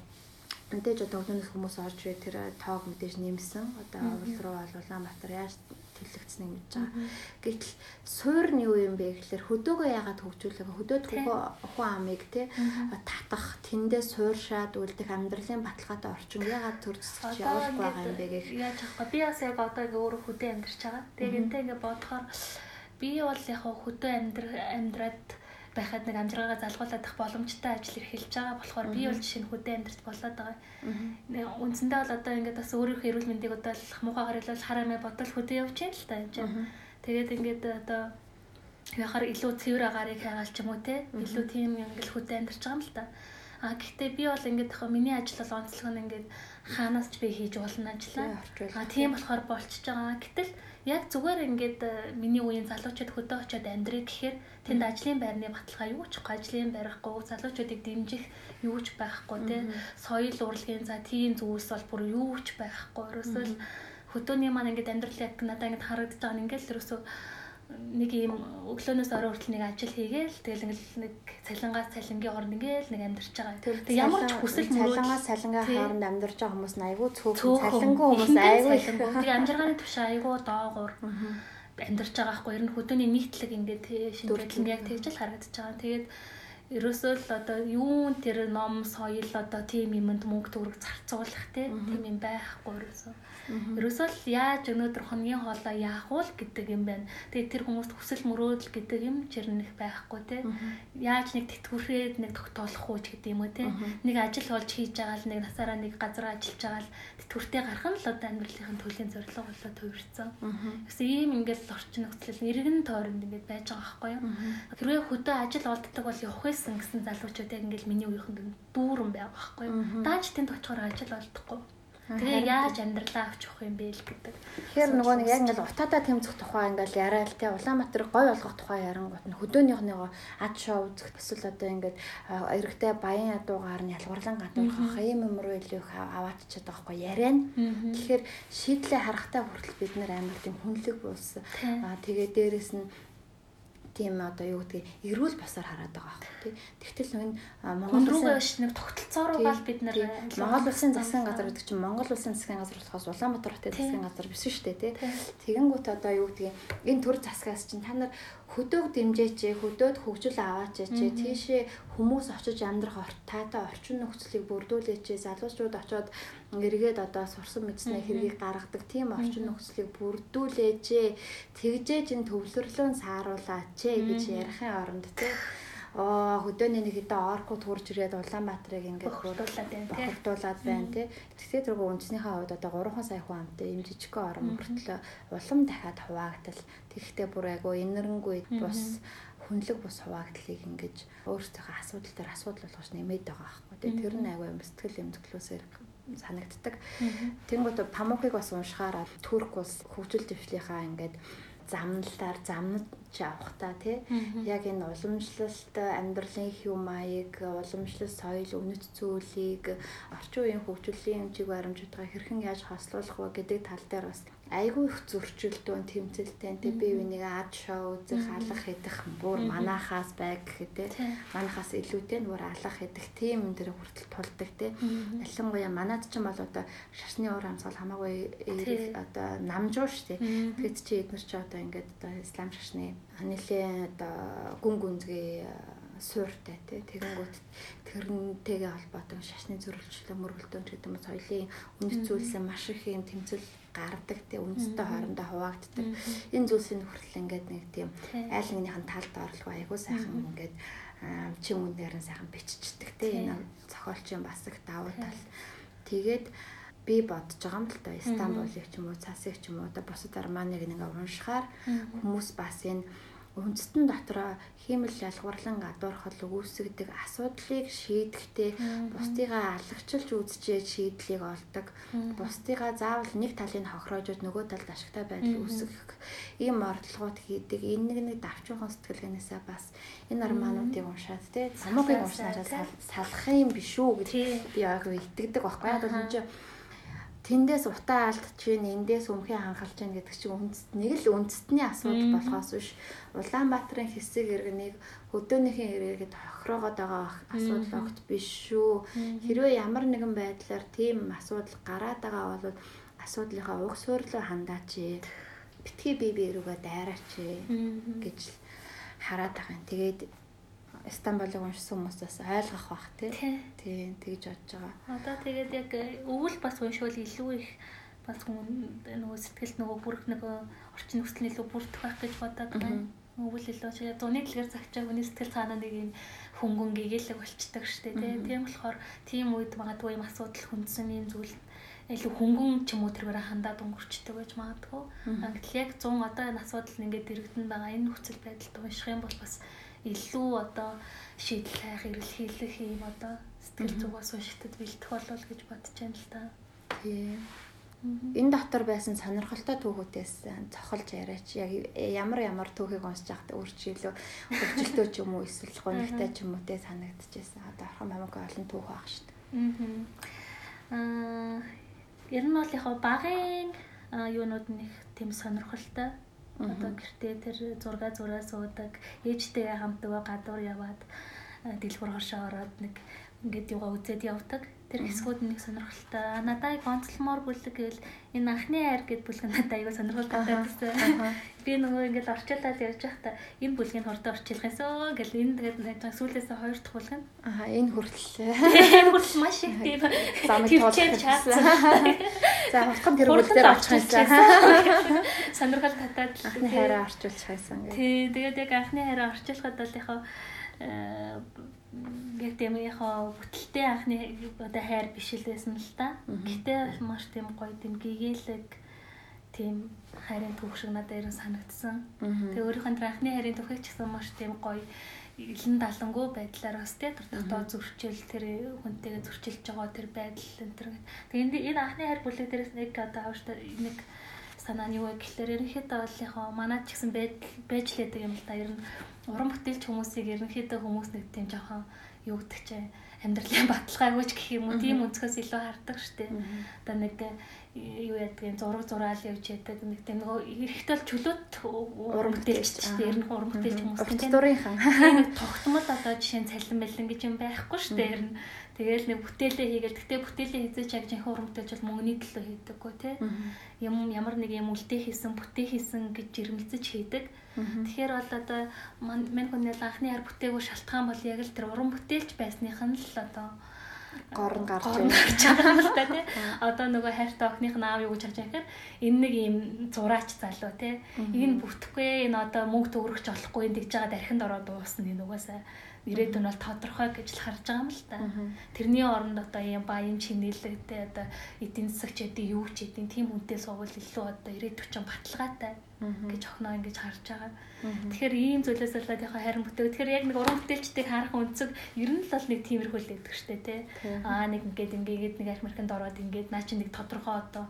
мэдээж одоо өглөөнөөс хүмүүс орж ирээ тэр тоог мэдээж нэмсэн. Одоо уул руу бол Улаанбаатар яаж төлөгдснэг мэдж байгаа. Гэтэл суур нь юу юм бэ гэхэлэр хөдөөгөө яагаад хөгжүүлэх хөдөөд хүн амыг те татах тэндээ сууршаад үлдэх амьдралын баталгаатай орчин яагаад төржсөж явах байгаа юм бэ гэх. Яаж аахгүй би бас яг одоо ингээ өөрөө хөдөө амьдарч байгаа. Тэгээд энтэй ингээ бодохоор би бол яг хөдөө амьдр амьдраад байхад нэг амжиргаагаа залгуулад ах боломжтой ажил эрхэлж байгаа болохоор би бол жишээ нь хөдөө амьдарч болоод байгаа. Нэг үндсэндээ бол одоо ингээд бас өөрийнхөө эрүүл мэндийг одоо муухайгаар хэлвэл харамаа бодол хөдөө юм л та юм чинь. Тэгээд ингээд одоо яхаар илүү цэвэр агаарыг хайгаал ч юм уу те илүү тийм ингээл хөдөө амьдарч байгаа юм л та. А гэхдээ би бол ингээд яг миний ажил бол онцлог нь ингээд хаанаас ч би хийж болно ажиллаа. А тийм болохоор болчихж байгаа. Гэтэл яг зүгээр ингээд э, миний үеийн залуучууд хөдөө очиод амьдрэх гэхээр тэнд ажлын байрны баталгаа юу ч ажлын барихгүй залуучуудыг дэмжих юу ч байхгүй тий соёл урлагийн за тийм зүйлс бол бүр юу ч байхгүй. Ерөөсөө хөдөөний маань ингээд амьдрал яг надад ингээд харагдаж байгаа нь ингээд л ерөөсөө нэг юм өглөөнөөс орой хүртэл нэг ажил хийгээл тэгэл ингээл нэг цалингаас цалингийн хооронд ингээл нэг амьдарч байгаа. Тэг ямар ч хүсэл мөрөөдөл цалингаас цалингаа хооронд амьдарч байгаа хүмүүс айгүй цөөхөн цалингүй хүмүүс айгүй. тэг амжиргааны түвш айгүй доогуур амьдарч байгаа хгүй ер нь хөдөөний нийтлэг ингээд шинжилгээ яг тэгж л харагдаж байгаа. Тэгээд ерөөсөө л одоо юун тэр ном соёл одоо тийм юмд мөнгө төгрөг зарцуулах тийм юм байхгүй ерөөсөө. Ерөөсөө л яаж өнөөдөр хоногийн хоолоо яах вэ гэдэг юм байна. Тэгээд тэр хүмүүст хүсэл мөрөөдөл гэдэг юм чирнэх байхгүй те. Яаж нэг тэтгэврээд нэг тогтоолох уу ч гэдэг юм уу те. Нэг ажил болж хийж байгаа л нэг насаараа нэг газар ажиллаж байгаа л тэтгэвртэй гарах нь л одоо амьдралын төлөвийн зорилго болоо төвөрцөн. Гэсэн ийм ингээл орчин нөхцөл иргэн тойронд ингээд байж байгаа байхгүй юу. Хэрвээ хөдөө ажил олддог бол явах байсан гэсэн залуучууд яг ингээл миний үеийнхэн дүүрэн байгаа байхгүй юу. Дааж тэнд очихоор ажил олдохгүй Тэгээ яаж амьдралаа авч явах юм бэ л гэдэг. Тэгэхээр нөгөө нэг яг ингээл утаадаа тэмцэх тухай ингээл яриа л те Улаанбаатар гой болгох тухай ярангуут нь хөдөөнийхнийгоо ад шоу үзэх эсвэл одоо ингээд эрэгтэй баян ядуугаар нь ялгуурлан гадуурхах юм юм руу илүү их аваадчихэд байгаа хгүй яриа нь. Тэгэхээр шийдлээ харахтаа хүртэл бид нэр амар тийм хүнлэг болсон. Аа тэгээ дээрэс нь тийм одоо юу гэдгийг эрүүл босоор хараад байгаа байхгүй тий. Тэгтэл энэ Монгол руугаа биш нэг тогтолцоороо бол бид нар Монгол улсын засгийн газар гэдэг чинь Монгол улсын засгийн газар болохоос Улаанбаатар хотын засгийн газар биш шүү дээ тий. Тэгэнгүүт одоо юу гэдгийг энэ төр засгаас чинь та нар хөдөөг дэмжээч, хөдөөд хөгжил аваач, тийшээ хүмүүс очиж амьдрах таатай орчин нөхцөлийг бүрдүүлээч, залуучууд очоод эргээд одоо сурсан мэдснээ хэргийг гаргадаг тийм орчин нөхцөлийг бүрдүүлээч. Тэгжээж энэ төвлөрлөө сааруулаач гэж ярихын оронд тийм оо хөдөөний нэг хэдэн оркууд хурж ирээд Улаанбаатарыг ингээд хурдуулаад байна тий. Хурдуулаад байна тий. Тэгэхээр тэргүй үндэснийхээ хувьд одоо 3 сая хүн амтай юм жижигхэн орон мөртлөө улам дахиад хуваагдал тэгэхдээ бүр айгу инэрэнгүй бус хүнлэг бус хуваагдлыг ингэж өөрсдийнхөө асуудал дээр асуудал болгож нэмээд байгаа байхгүй тий. Тэр нь айгу юм сэтгэл эмзэглүүлсээр санагддаг. Тэнгүүд памукыг бас уншихаараа Турк улс хөгжил дэвшлийнхаа ингээд замналаар замнаж авахта тий. Яг энэ уламжлалт амьдралын хэв маяг уламжлалт соёл үнэт зүйлийг орчин үеийн хөгжлийн чиг баримжуудаа хэрхэн яаж хослуулах вэ гэдэг тал дээр бас айгүй их зөрчилдөөн тэмцэлтэй тий. Бие биенийг ад шоу үзэх алах идэх бүр манахаас байг гэхэд тий. Манахаас илүүтэй бүр алах идэх тийм энэ дэр хүртэл тулдаг тий. Ялангуяа манад ч юм бол одоо шашны уур амьсгал хамаагүй одоо намжуу шүү тий тэгэд чи эднэр чи одоо ингээд одоо ислам шашны нэлээ одоо гүн гүнзгий сууртай тий тэгэнгүүт тэрнтэйгээ холбоотой шашны зөрчилдөө мөргөлдөөн гэдэг юм соёлын үнэт зүйлсээ маш их юм тэмцэл гардаг тий үндэстэй хоорондоо хуваагддаг. Энэ зүйлсийн хүртэл ингээд нэг тийм айл нэгнийхэн талд орлого айгуу сайхан ингээд чин үнээр нь сайхан биччихдэг тий. энэ зохиолчийн бас их давуу тал тэгээд би бодож байгаа юм л та. Стамбулыг ч юм уу цасыг ч юм уу одоо бусад Арманыг нэг уншихаар хүмүүс бас энэ үндэстэн дотроо хиймэл ялгуурлан гадуурхал үүсгдэг асуудлыг шийдэхдээ бусдыгаа алагчилж үзчихээ шийдлийг олдог. Бусдыгаа заавал нэг талыг хохироожод нөгөө талд ашигтай байдал үүсгэх ийм ордлогууд хийдэг. Энэ нэг нэг давчуухан сэтгэлгээнээсээ бас энэ армануудыг уншаад тий самуугийг уншнараа салах юм биш үү гэж би яг итгэдэг байхгүй. Яг бол энэ чинь тэндээс утаа алдчих чинь эндээс өмхий хангалж чинь гэдэг чинь үндэст нэг л үндэстний асуудал болохоос биш Улаанбаатарын хэсэг иргэнийг хөдөөнийхээ иргэдэд хохироогоод байгаа асуудал огт биш шүү. Хэрвээ ямар нэгэн байдлаар тийм асуудал гараад байгаа бол асуудлынхаа уг суурилуу хандаач. Битгий бие биерүүгээ дайраач гэж хараад байгаа юм. Тэгээд Стамбулыг уншсан хүмүүс бас ойлгох бах тий. Тийм тэгж бодож байгаа. Одоо тэгээд яг өвөл бас уншвал илүү их бас хүн нөгөө сэтгэл нөгөө бүрх нөгөө орчин нөхцөл илүү бүрдэх байх гэж бодоод байна. Өвөл илүү чи зуны дэлгэр цагчаа хүний сэтгэл цаанаа нэг юм хөнгөн гэгээлэг болчдаг штэ тий. Тийм болохоор тийм үед магадгүй юм асуудал хүндсэн юм зүйл илүү хөнгөн ч юм уу тэргээр хандаад өнгөрчдөг гэж магадгүй. Гэтэл яг 100 одоо энэ асуудал ингээд иргэдэн байгаа энэ нөхцөл байдалд унших юм бол бас илүү одоо шийдэл хайх, эрэлхийлэх юм одоо сэтгэл зүгээс уншигтад бэлдэх болов гэж бодож байна л та. Тийм. Энэ дотор байсан сонирхолтой түүхүүдээс цохолж яриач яг ямар ямар түүхийг уншиж байхад өөрчлөлөө хөгжилтөө ч юм уу эсвэл гонигтай ч юм уу те санагдчихсан. Одоо орхон хамаагүй олон түүх баг шүү дээ. Аа ер нь бол яг багын юунууд нэг тийм сонирхолтой Одоо гэртээ тэр зурга зураа суудаг, ээжтэйгээ хамт нөгөө гадуур яваад дэлгүүр хошоо ороод нэг ингээд юугаа үзээд явдаг. Тэр хэсгүүд нэг сонирхолтой. Надад гонцлмоор бүлэг гэвэл энэ анхны хайр гэд бүлэг надад аяга сонирхолтой байсан. Би нөгөө ингээд орчуулаад явж байхдаа энэ бүлгийн хордоо орчуулах юмсоо гэл энэ тэгээд сүүлээсээ хоёр дахь бүлэг нь. Аа энэ хүртэл. Энэ хүртэл маш их тийм замыг туулсан. За хурдхан тэр бүлгээр очих юмсан. Сонирхол татаад анхны хайраа орчуулчих байсан гэх. Тий, тэгээд яг анхны хайраа орчуулахад бол яхаа яг яг бүтэлтэй анхны одоо хайр биш л байсан л та. Гэтэ маш тийм гоё тийм гэгээлэг тийм хайрын түүх шиг надад ерөн санагдсан. Тэгээ өөрийнхөө анхны хайрын түүхийг ч гэсэн маш тийм гоё илэн далангуй байдлаар бас тий дотоод зөрчил тэр хүнтэйгээ зөрчилж байгаа тэр байдал энэ тэр. Тэгээ энэ анхны хайр бүлэг дээрээс нэг одоо авштай нэг санаа нь юу вэ гэхэлэр ерөнхийдөө яг манад ч гэсэн байж лээдэг юм л та ер нь уран бүтээлч хүмүүсийг ерөнхийдөө хүмүүс нэг тийм жоохон юу гэдэг чинь амьдралын баталгаагүй ч гэх юм уу тийм өнцгөөс илүү хардаг штэ. Одоо нэг юу ядгийн зураг зураал явж яадаг нэг тийм нөгөө эрэхтэл чөлөөт уран бүтээлч шүү дээ. Ер нь уран бүтээлч хүмүүс тийм. Нэг тогтмол одоо жишээ нь цалин бэлэн гэж юм байхгүй шүү дээ. Ер нь Тэгээл нэг бүтээлээ хийгээл гэтээ бүтээлээ хийзэж яг жинхэнэ уран бүтээлч бол мөнгөний төлөө хийдэггүй тий. Юм ямар нэг юм үлдээ хийсэн, бүтээ хийсэн гэж жирэмлцэж хийдэг. Тэгэхээр бол одоо мань хүний анхны яар бүтээгүй шалтгаан бол яг л тэр уран бүтээлч байсных нь л одоо гор нь гарч байгаа юм л та тий. Одоо нөгөө хайртай охиных нь аав юу гэж харж байгаа гэхээр энэ нэг юм зураач залуу тий. Энэ бүтэхгүй энэ одоо мөнгө төгрөгч болохгүй энэ тэгж байгаа дархинд ороод дуусна энэ угаасаа ирээдүйн бол тодорхой гэж л харж байгаа юм л та. Тэрний оронд одоо юм баян чинэлэгтэй одоо эдийн засагч эдийн юу ч эдийн тийм хүнтэй сувал илүү одоо ирээдүйн чинь баталгаатай гэж охноо ингэж харж байгаа. Тэгэхээр ийм зүйлээс болоод яхаа харин бүтээг. Тэгэхээр яг нэг уран бүтээлчдийг харах үнцэг ер нь л бол нэг тиймэрхүү л байдаг штэ тий. Аа нэг ингээд ингээд нэг Американд ороод ингээд наа чи нэг тодорхой одоо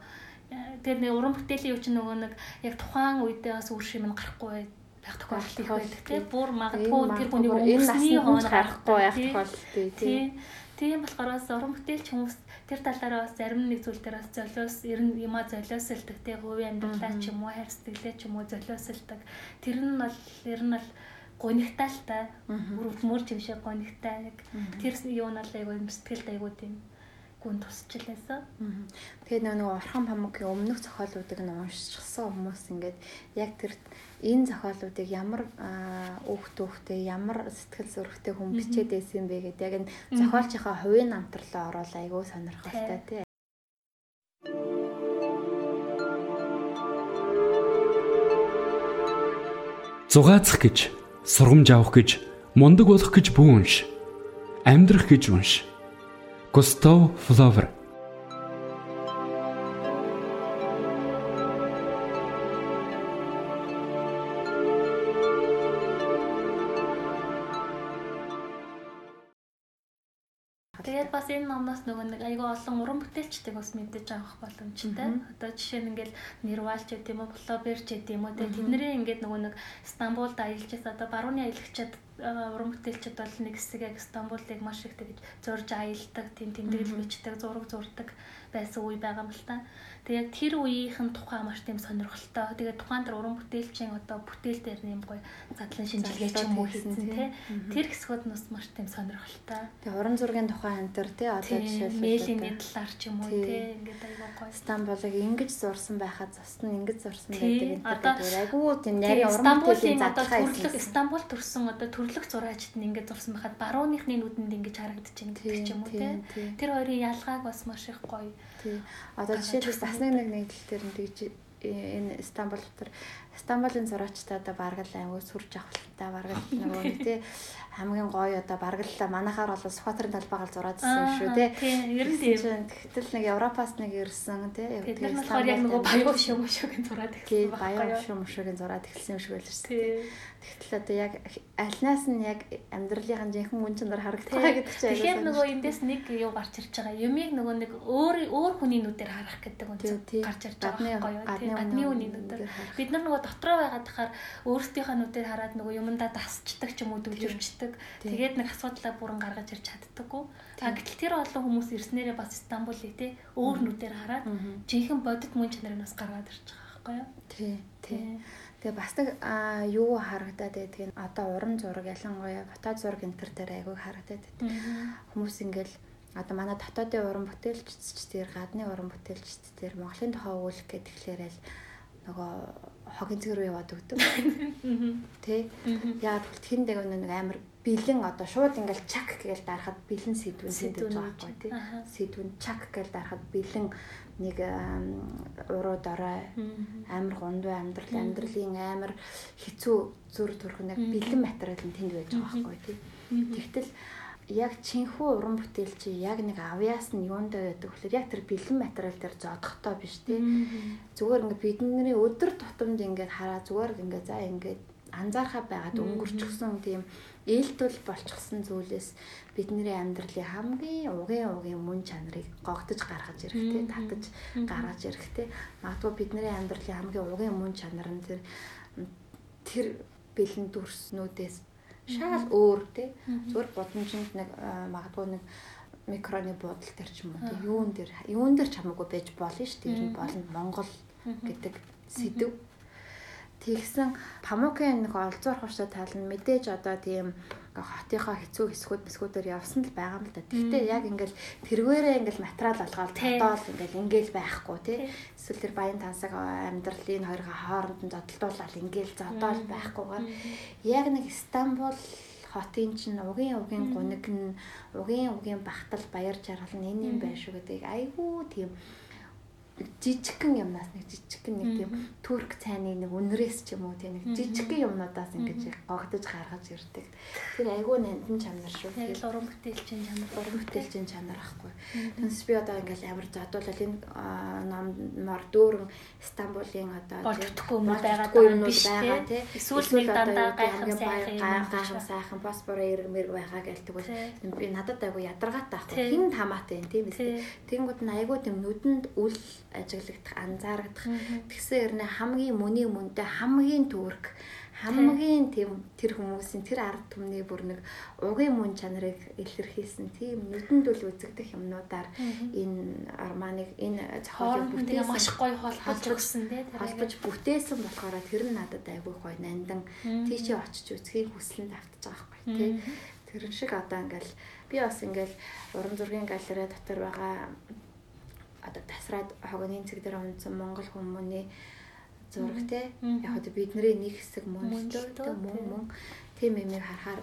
тэр нэг уран бүтээлийн юу ч нөгөө нэг яг тухайн үедээ бас үр шим нь гарахгүй байх тохиолдол байдаг тий. Бүр магадгүй тэр хүний өмсний хоон гарахгүй байх тохиолдол тий. Тийм болохоор бас уран бүтээлч хүмүүс тэр талаараа бас зарим нэг зүйл дээр бас золиос ер нь юма золиосэлдэг тий. Хувийн амьдралаа ч юм уу хайр сэтгэлээ ч юм уу золиосэлдэг тэр нь бол ер нь бол гонигталтай мөр чимшээ гонигтай яг тэр юу нь бол айгүй сэтгэлд айгүй тийм гүн тусчлаасаа. Тэгээд нөгөө Орхон памукийн өмнөх зохиолуудыг нь уншчихсан хүмүүс ингээд яг тэр энэ зохиолуудыг ямар өөх төвхтэй ямар сэтгэл зүрэхтэй хүн бичээд байсан бэ гэдэг яг энэ зохиолчийнхаа хувийн намтарлаа орол айгүй сонирхолтой тий. Зугаацах гэж, сургамж авах гэж, мундаг болох гэж бүү унш. Амьдрах гэж унш. Густав Флавер Тэгээд бас энэ номноос нөгөө нэг айгүй олон уран бүтээлчдэг бас мэдээж авах боломжтой. Одоо жишээ нь ингээл Нирвалч гэдэг юм уу, Флоберч гэдэг юм уу. Тэгээд тэднэрээ ингээд нөгөө нэг Стамбулд аялж байсан. Одоо барууны аялагчид уран бүтээлчд бол нэг хэсэг яг Стамбулыг маш их тэгж зурж аялдаг, тийм тэмдэглэл бичдэг, зураг зурдаг байсан үе байгаа юм л та. Тэгээ яг тэр үеийнхэн тухай маш тийм сонирхолтой. Тэгээ тухайн тэр уран бүтээлчийн одоо бүтээл дээр юм гоё задлан шинжилгээ ч юм уу хийсэн тий. Тэр хэсгүүд нь бас маш тийм сонирхолтой. Тэгээ уран зургийн тухай энэ төр тий одоо жишээлбэл мээлийн талаар ч юм уу тий ингээд аягүй гоё. Стамбулыг ингэж зурсан байхад зост нь ингэж зурсан байдаг энэ төр айгүй тийм нарийн уран бүтээлийн задлага төрлөг Стамбул төрсэн одоо төрлөг зураачд нь ингэж зурсан байхад барууныхны нүдэнд ингэж харагдчихээн гэдэг ч юм уу тий. Тэр хоёрын ялгааг бас маш их гоё. Тий. Одоо жишээлбэл бас нэг нэг нэгдэл дээр нь тэгж энэ Стамбул дотор Стамбулын зураачтай одоо бараг л аймаг сүрж авахтай бараг л нөгөө тий хамгийн гоё одоо бараг л манахаар бол Сүхбаатарын талбайгаар зураад ирсэн шүү тий. Ер нь тийм. Тэгтэл нэг Европоос нэг ирсэн тий. Тэр нь болохоор яг нөгөө баян шөм шөгийн зураад ирсэн. Баян шөм шөгийн зураад ирсэн юм шиг байл шүү дээ. Тэгтэл одоо яг альнаас нь яг амьдралынхаа жинхэнэ мөн чанар харагдах гэдэг чинь Тэгэхээр нөгөө эндээс нэг юу гарч ирж байгаа. Юмыг нөгөө нэг өөр өөр хүний нүдээр харах гэдэг үнцэг гарч ирж байгаа байхгүй юу? Гадны хүний нүдээр. Бид нар нөгөө дотроо байгаад тахаар өөрсдийнхөө нүдээр хараад нөгөө юмдаа дасчдаг ч юм уу дөвжөрчдөг. Тэгээд нэг асуудлаа бүрэн гаргаж ирж чаддаггүй. А гэтэл тэр олон хүмүүс ирснээрээ бас Стамбулыг те өөр нүдээр хараад жинхэнэ бодит мөн чанарыг бас гаргаад ирж байгаа байхгүй юу? Тий. Тий. Тэгээ бас нэг юу харагдаад байдгийг одоо уран зураг ялангуяа фото зураг энэ төр дээр айгүй харагдаад байдаг. Хүмүүс ингээл одоо манай дотоодын уран бүтээлчд дээр гадны уран бүтээлчд дээр Монголын тухай өгүүлэх гэдэг тэгэхээр л нөгөө хогийн цэг рүү яваад өгдөг. Тэ? Яагаад гэвэл тэнд нэг амар бэлэн одоо шууд ингээл чак гээл дарахад бэлэн сэдвэн сэдвэж байгаа байхгүй тий. Сэдвэн чак гээл дарахад бэлэн нэг урууд орой амар гундуу амьдрал амьдралын амар хэцүү зүр төрх нэг бэлэн материал нь тэнд байж байгаа байхгүй тий. Тэгтэл яг чинхүү уран бүтээл чи яг нэг авьяас нь юунд байдаг вөхлөр яг тэр бэлэн материал дээр зодохтой биш тий. Зүгээр ингээд бидний өдөр тутамд ингээд хараа зүгээр ингээд за ингээд анзаархаа байгаад өнгөрчихсөн тийм ээлтүүл болчихсон зүйлээс бидний амьдралын хамгийн угийн угийн мөн чанарыг гогдож гаргаж ирэхтэй татаж гаргаж ирэхтэй магадгүй бидний амьдралын хамгийн угийн мөн чанар нь тэр тэр бэлэн дүрснүүдээс Шал өөр тий. Зүгээр бодомжинд нэг магадгүй нэг микроны буудал дээр ч юм уу. Юун дээр юун дээр ч хамаагүй байж болно шүү дээ. Тэр нь болно Монгол гэдэг сэдв. Тэгсэн Памукын нэг олзуурах ууштай тал нь мэдээж одоо тийм хотынхоо хэцүү хэсгүүд мэсгүүдээр явсан л байгаа юм л да. Гэхдээ яг ингээл тэргээрээ ингээл материал болгоод татвал ингээл ингээл байхгүй тий. Эсвэл тэр баян тансаг амьдралын хоёрын хооронд нь зодтолдуулаад ингээл зодоол байхгүйгээр. Яг нэг Стамбул хотын чинь угийн угийн гуниг нь угийн угийн бахтал баяр жаргал нь энэ юм байна шүү гэдэг. Айгүй тийм жижигхэн юмнаас нэг жижигхэн нэг тийм турк цайны нэг үнрээс ч юм уу тийм нэг жижигхэн юмнуудаас ингэж гогдож гаргаж ирдэг. Тэр айгүй нандин чанар шүү. Тэгэл уран бүтээлчийн чанар, уран бүтээлчийн чанар ахгүй. Тэгээс би одоо ингээл амар зодуулал энэ номор дүүрэн Стамбулын одоо болчихгүй юм байгаа биш байгаа тийм. Эсвэл нэг дандаа гайхам сайхан гайхам сайхан босбороо ирмэр байгаа гэлдэг бол би надад айгүй ядаргаатай ахгүй. Хин тамаатай юм тийм ээ. Тэнгүүд нь айгүй тийм нүдэнд үл ажиглагдах, анзаарагдах. Тэгсэн хэрнээ хамгийн мөний мөнтэй хамгийн түүрэг хамгийн тийм тэр хүмүүсийн тэр ард түмний бүр нэг угийн мөн чанарыг илэрхийлсэн тийм нүдэнд үл үзэгдэх юмнуудаар энэ арманыг энэ зохиолыг бүтээсэн маш гоё холбож өгсөн тийм холбож бүтээсэн болохоор тэр нь надад айгүй гоё нандан тийшээ очиж үзхийг хүслэнд автаж байгаа байхгүй тийм тэрэн шиг одоо ингээл би бас ингээл уран зургийн галерей дотор байгаа одоо тасраад хогоны цэг дээр унсан монгол хүмүүний зураг те яг одоо бидний нэг хэсэг мөн мөн мөн тийм. юм харахаар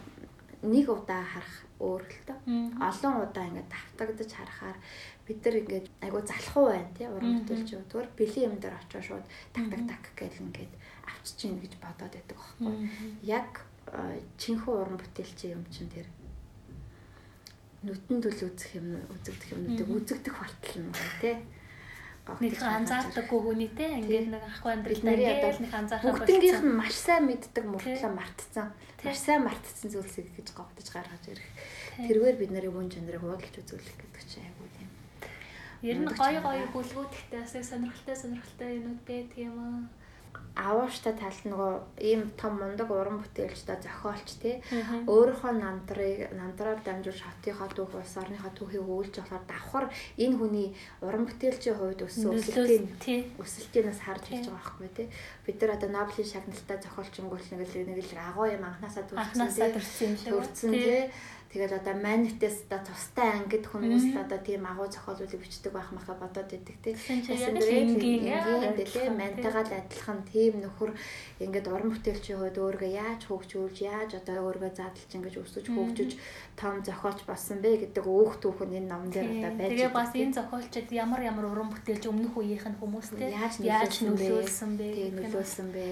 нэг удаа харах өөр л тоо олон удаа ингээд давтагдаж харахаар бид нар ингээд айгу залхуу байна тий уран бүтээлч зүгээр бэлэн юм дээр очиж шууд так так так гэл ингээд авчиж гин гэж бодоод байдаг байхгүй. Яг чинхүү уран бүтээлч юм чин тэр нүтэн төл үзэх юм үзэгдэх юмнуудыг үзэгдэх болтол нь тий. Нэг анзаардаггүй хүний те ингээд нэг ахгүй амьдралдаа ингээд нэг анзаарах бүгднгийнх нь маш сайн мэддэг мөртлөө мартцсан. Маш сайн мартцсан зүйлсийг гэж говдож гаргаж ирэх. Тэргээр бид нарын хүн чанарыг худалдаж үзүүлэх гэдэг чинь айгүй тийм. Ер нь гоё гоё бүлгүүдтэй бас сонирхолтой сонирхолтой юмуд байдаг юм аа авууштай талд нөгөө ийм том мундаг уран бүтээлчтэй зохиолч тий. Өөрийнхөө намтрыг намтраар дамжуулж хотынхоо түүх улс орныхоо түүхийг өгүүлж болохоор давхар энэ хүний уран бүтээлчийн хувьд өссөн өсөлтийн өсөлтийнээс харж ирж байгаа байхгүй тий. Бид нар одоо Нобелийн шагналтай зохиолчингуул нэг л нэг л агуу юм анханасаа төрсөн төрсөн тий Тэгэл одоо манитест одоо тустай ангид хүмүүс л одоо тийм агуу зохиолуудыг бичдэг байх маха бодоод идэг тийм. Энгийн тийм мантайгаа л адилхан тийм нөхөр ингээд уран бүтээлчийн хувьд өөргөө яаж хөгжүүлж яаж одоо өөргөө задлж ингэж өсөж хөгжиж том зохиолч болсон бэ гэдэг өөх түүхэн энэ ном дээр одоо байж. Тэгээ бас энэ зохиолчд ямар ямар уран бүтээлч өмнөх үеийнх нь хүмүүстэй яаж нөлөөлсөн бэ? Тийм нөлөөлсөн бэ?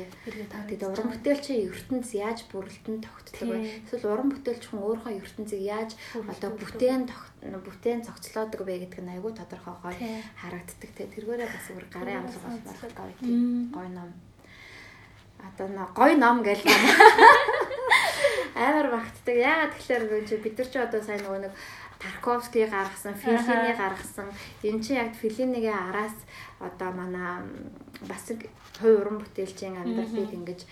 Тэгээд уран бүтээлчийн ертөнц яаж бүрэлдэн тогтдог вэ? Эсвэл уран бүтээлч хүн өөрийнхөө ертөнц ертөнцийг яаж одоо бүтээн бүтээн цогцлоодог вэ гэдэг нь айгүй тодорхой гоё харагддаг те. Тэргээрээ бас өөр гарын амлага болмоор гоё тийм гоё ном. Одоо гоё ном гэж <laughs> амар багтдаг. Яагаад тэгэхээр бид нар ч одоо сайн нөгөө нэг Тарковский гаргасан, Феллини гаргасан. Энэ чинь яг Феллинигийн араас одоо манай бас хувь уран бүтээлчийн амьдралыг ингэж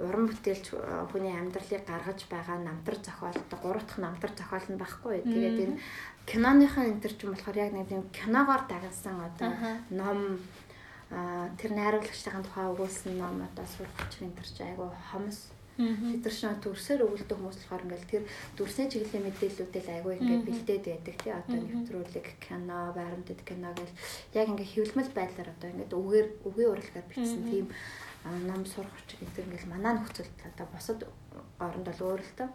уран бүтээлч э, хүний амьдралыг гаргаж байгаа намтар зохиолтой гурав дахь намтар зохиол нь байхгүй. Тэгээд энэ киноныхаа энэ төр ч юм болохоор яг нэг тийм киногоор дагнсан одоо ном тэр найруулагчдын тухай өгүүлсэн ном одоо сурч энэ төр чи айгу хомс. Тэдэршин дүрсээр өгүүлдэг хүмүүс болохоор ингээл тэр дүрсний чиглэлийн мэдээллүүдэл айгүй ингээд бэлдээд байдаг тий одоо нэвтрүүлэг кино, байрамдад кино гэл. Яг ингээд хөвлөмөл байдлаар одоо ингээд үгээр үгийн урлагаар бичсэн тийм ном сурах ч гэдэг ингээл манай нөхцөлд одоо бусад оронд бол өөр л тоо.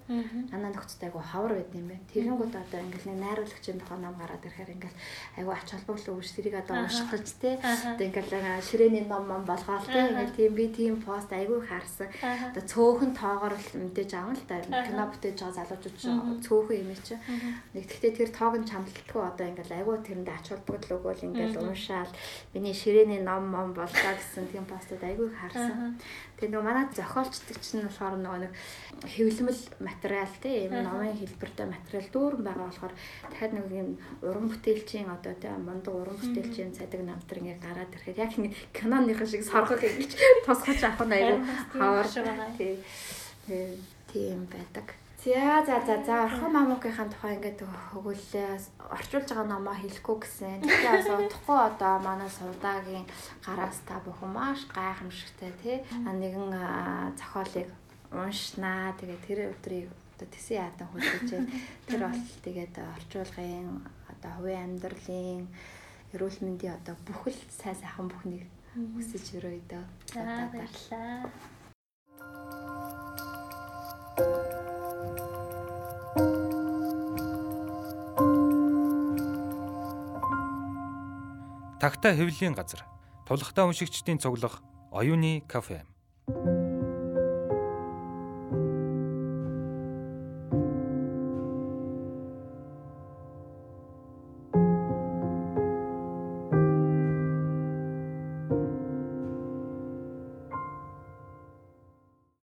Манай нөхцөлд айгу хавар байд юм байна. Тэгэнгүүт одоо ингээл нэг найруулагчийн тухай ном гараад ирэхээр ингээл айгу ач холбогдол өвч тэрийг одоо унших гэж те. Одоо ингээл ширээний ном ном болгоол те. Ингээл тийм би тийм пост айгу харсан. Одоо цөөхөн тоогоор л мэдээж аавн л та. Кино бүтээж байгаа залуучууд цөөхөн юм чи. Нэг тэгтээ тэр тоог нь чамлалтгүй одоо ингээл айгу тэрэнд ач холбогдол өгөөл ингээл уншаал. Миний ширээний ном ном болгоо гэсэн тийм постууд айгу харсан. Тэгээ нөгөө манай зохиолчдаг чинь болохоор нөгөө нэг хэвлэмэл материал тийм ийм номын хэлбэртэй материал дүүрэн байгаа болохоор дахиад нэг юм уран бүтээлчийн одоо тийм мундаг уран бүтээлчийн цадаг намтар ингээ гараад ирэхэд яг ингэ киноныхан шиг соргох ингэж <laughs> тусгаж авах нь аюу хавар. тийм Тийм байдаг. За за за за орхон мамукийнхаа тухай ингээд өгүүлээ орчуулж байгаа номоо хэлэхгүй гэсэн. Тэгэхээр бас удахгүй одоо манай суудагийн гараас та бүхэн маш гайхамшигтай тий нэгэн зохиолыг уншнаа. Тэгээд тэр өдрийг одоо тэсийн яатан хүлээж тэр бол тэгээд орчуулгын одоо хувийн амьдралын эрүүл мэндийн одоо бүхэл сайн сайхан бүхнийг хүсэж өрөөдөө. За баярлалаа. Тагтаа хэвлэлийн газар. Тулхтаа уншигчдийн цуглах оюуны кафе.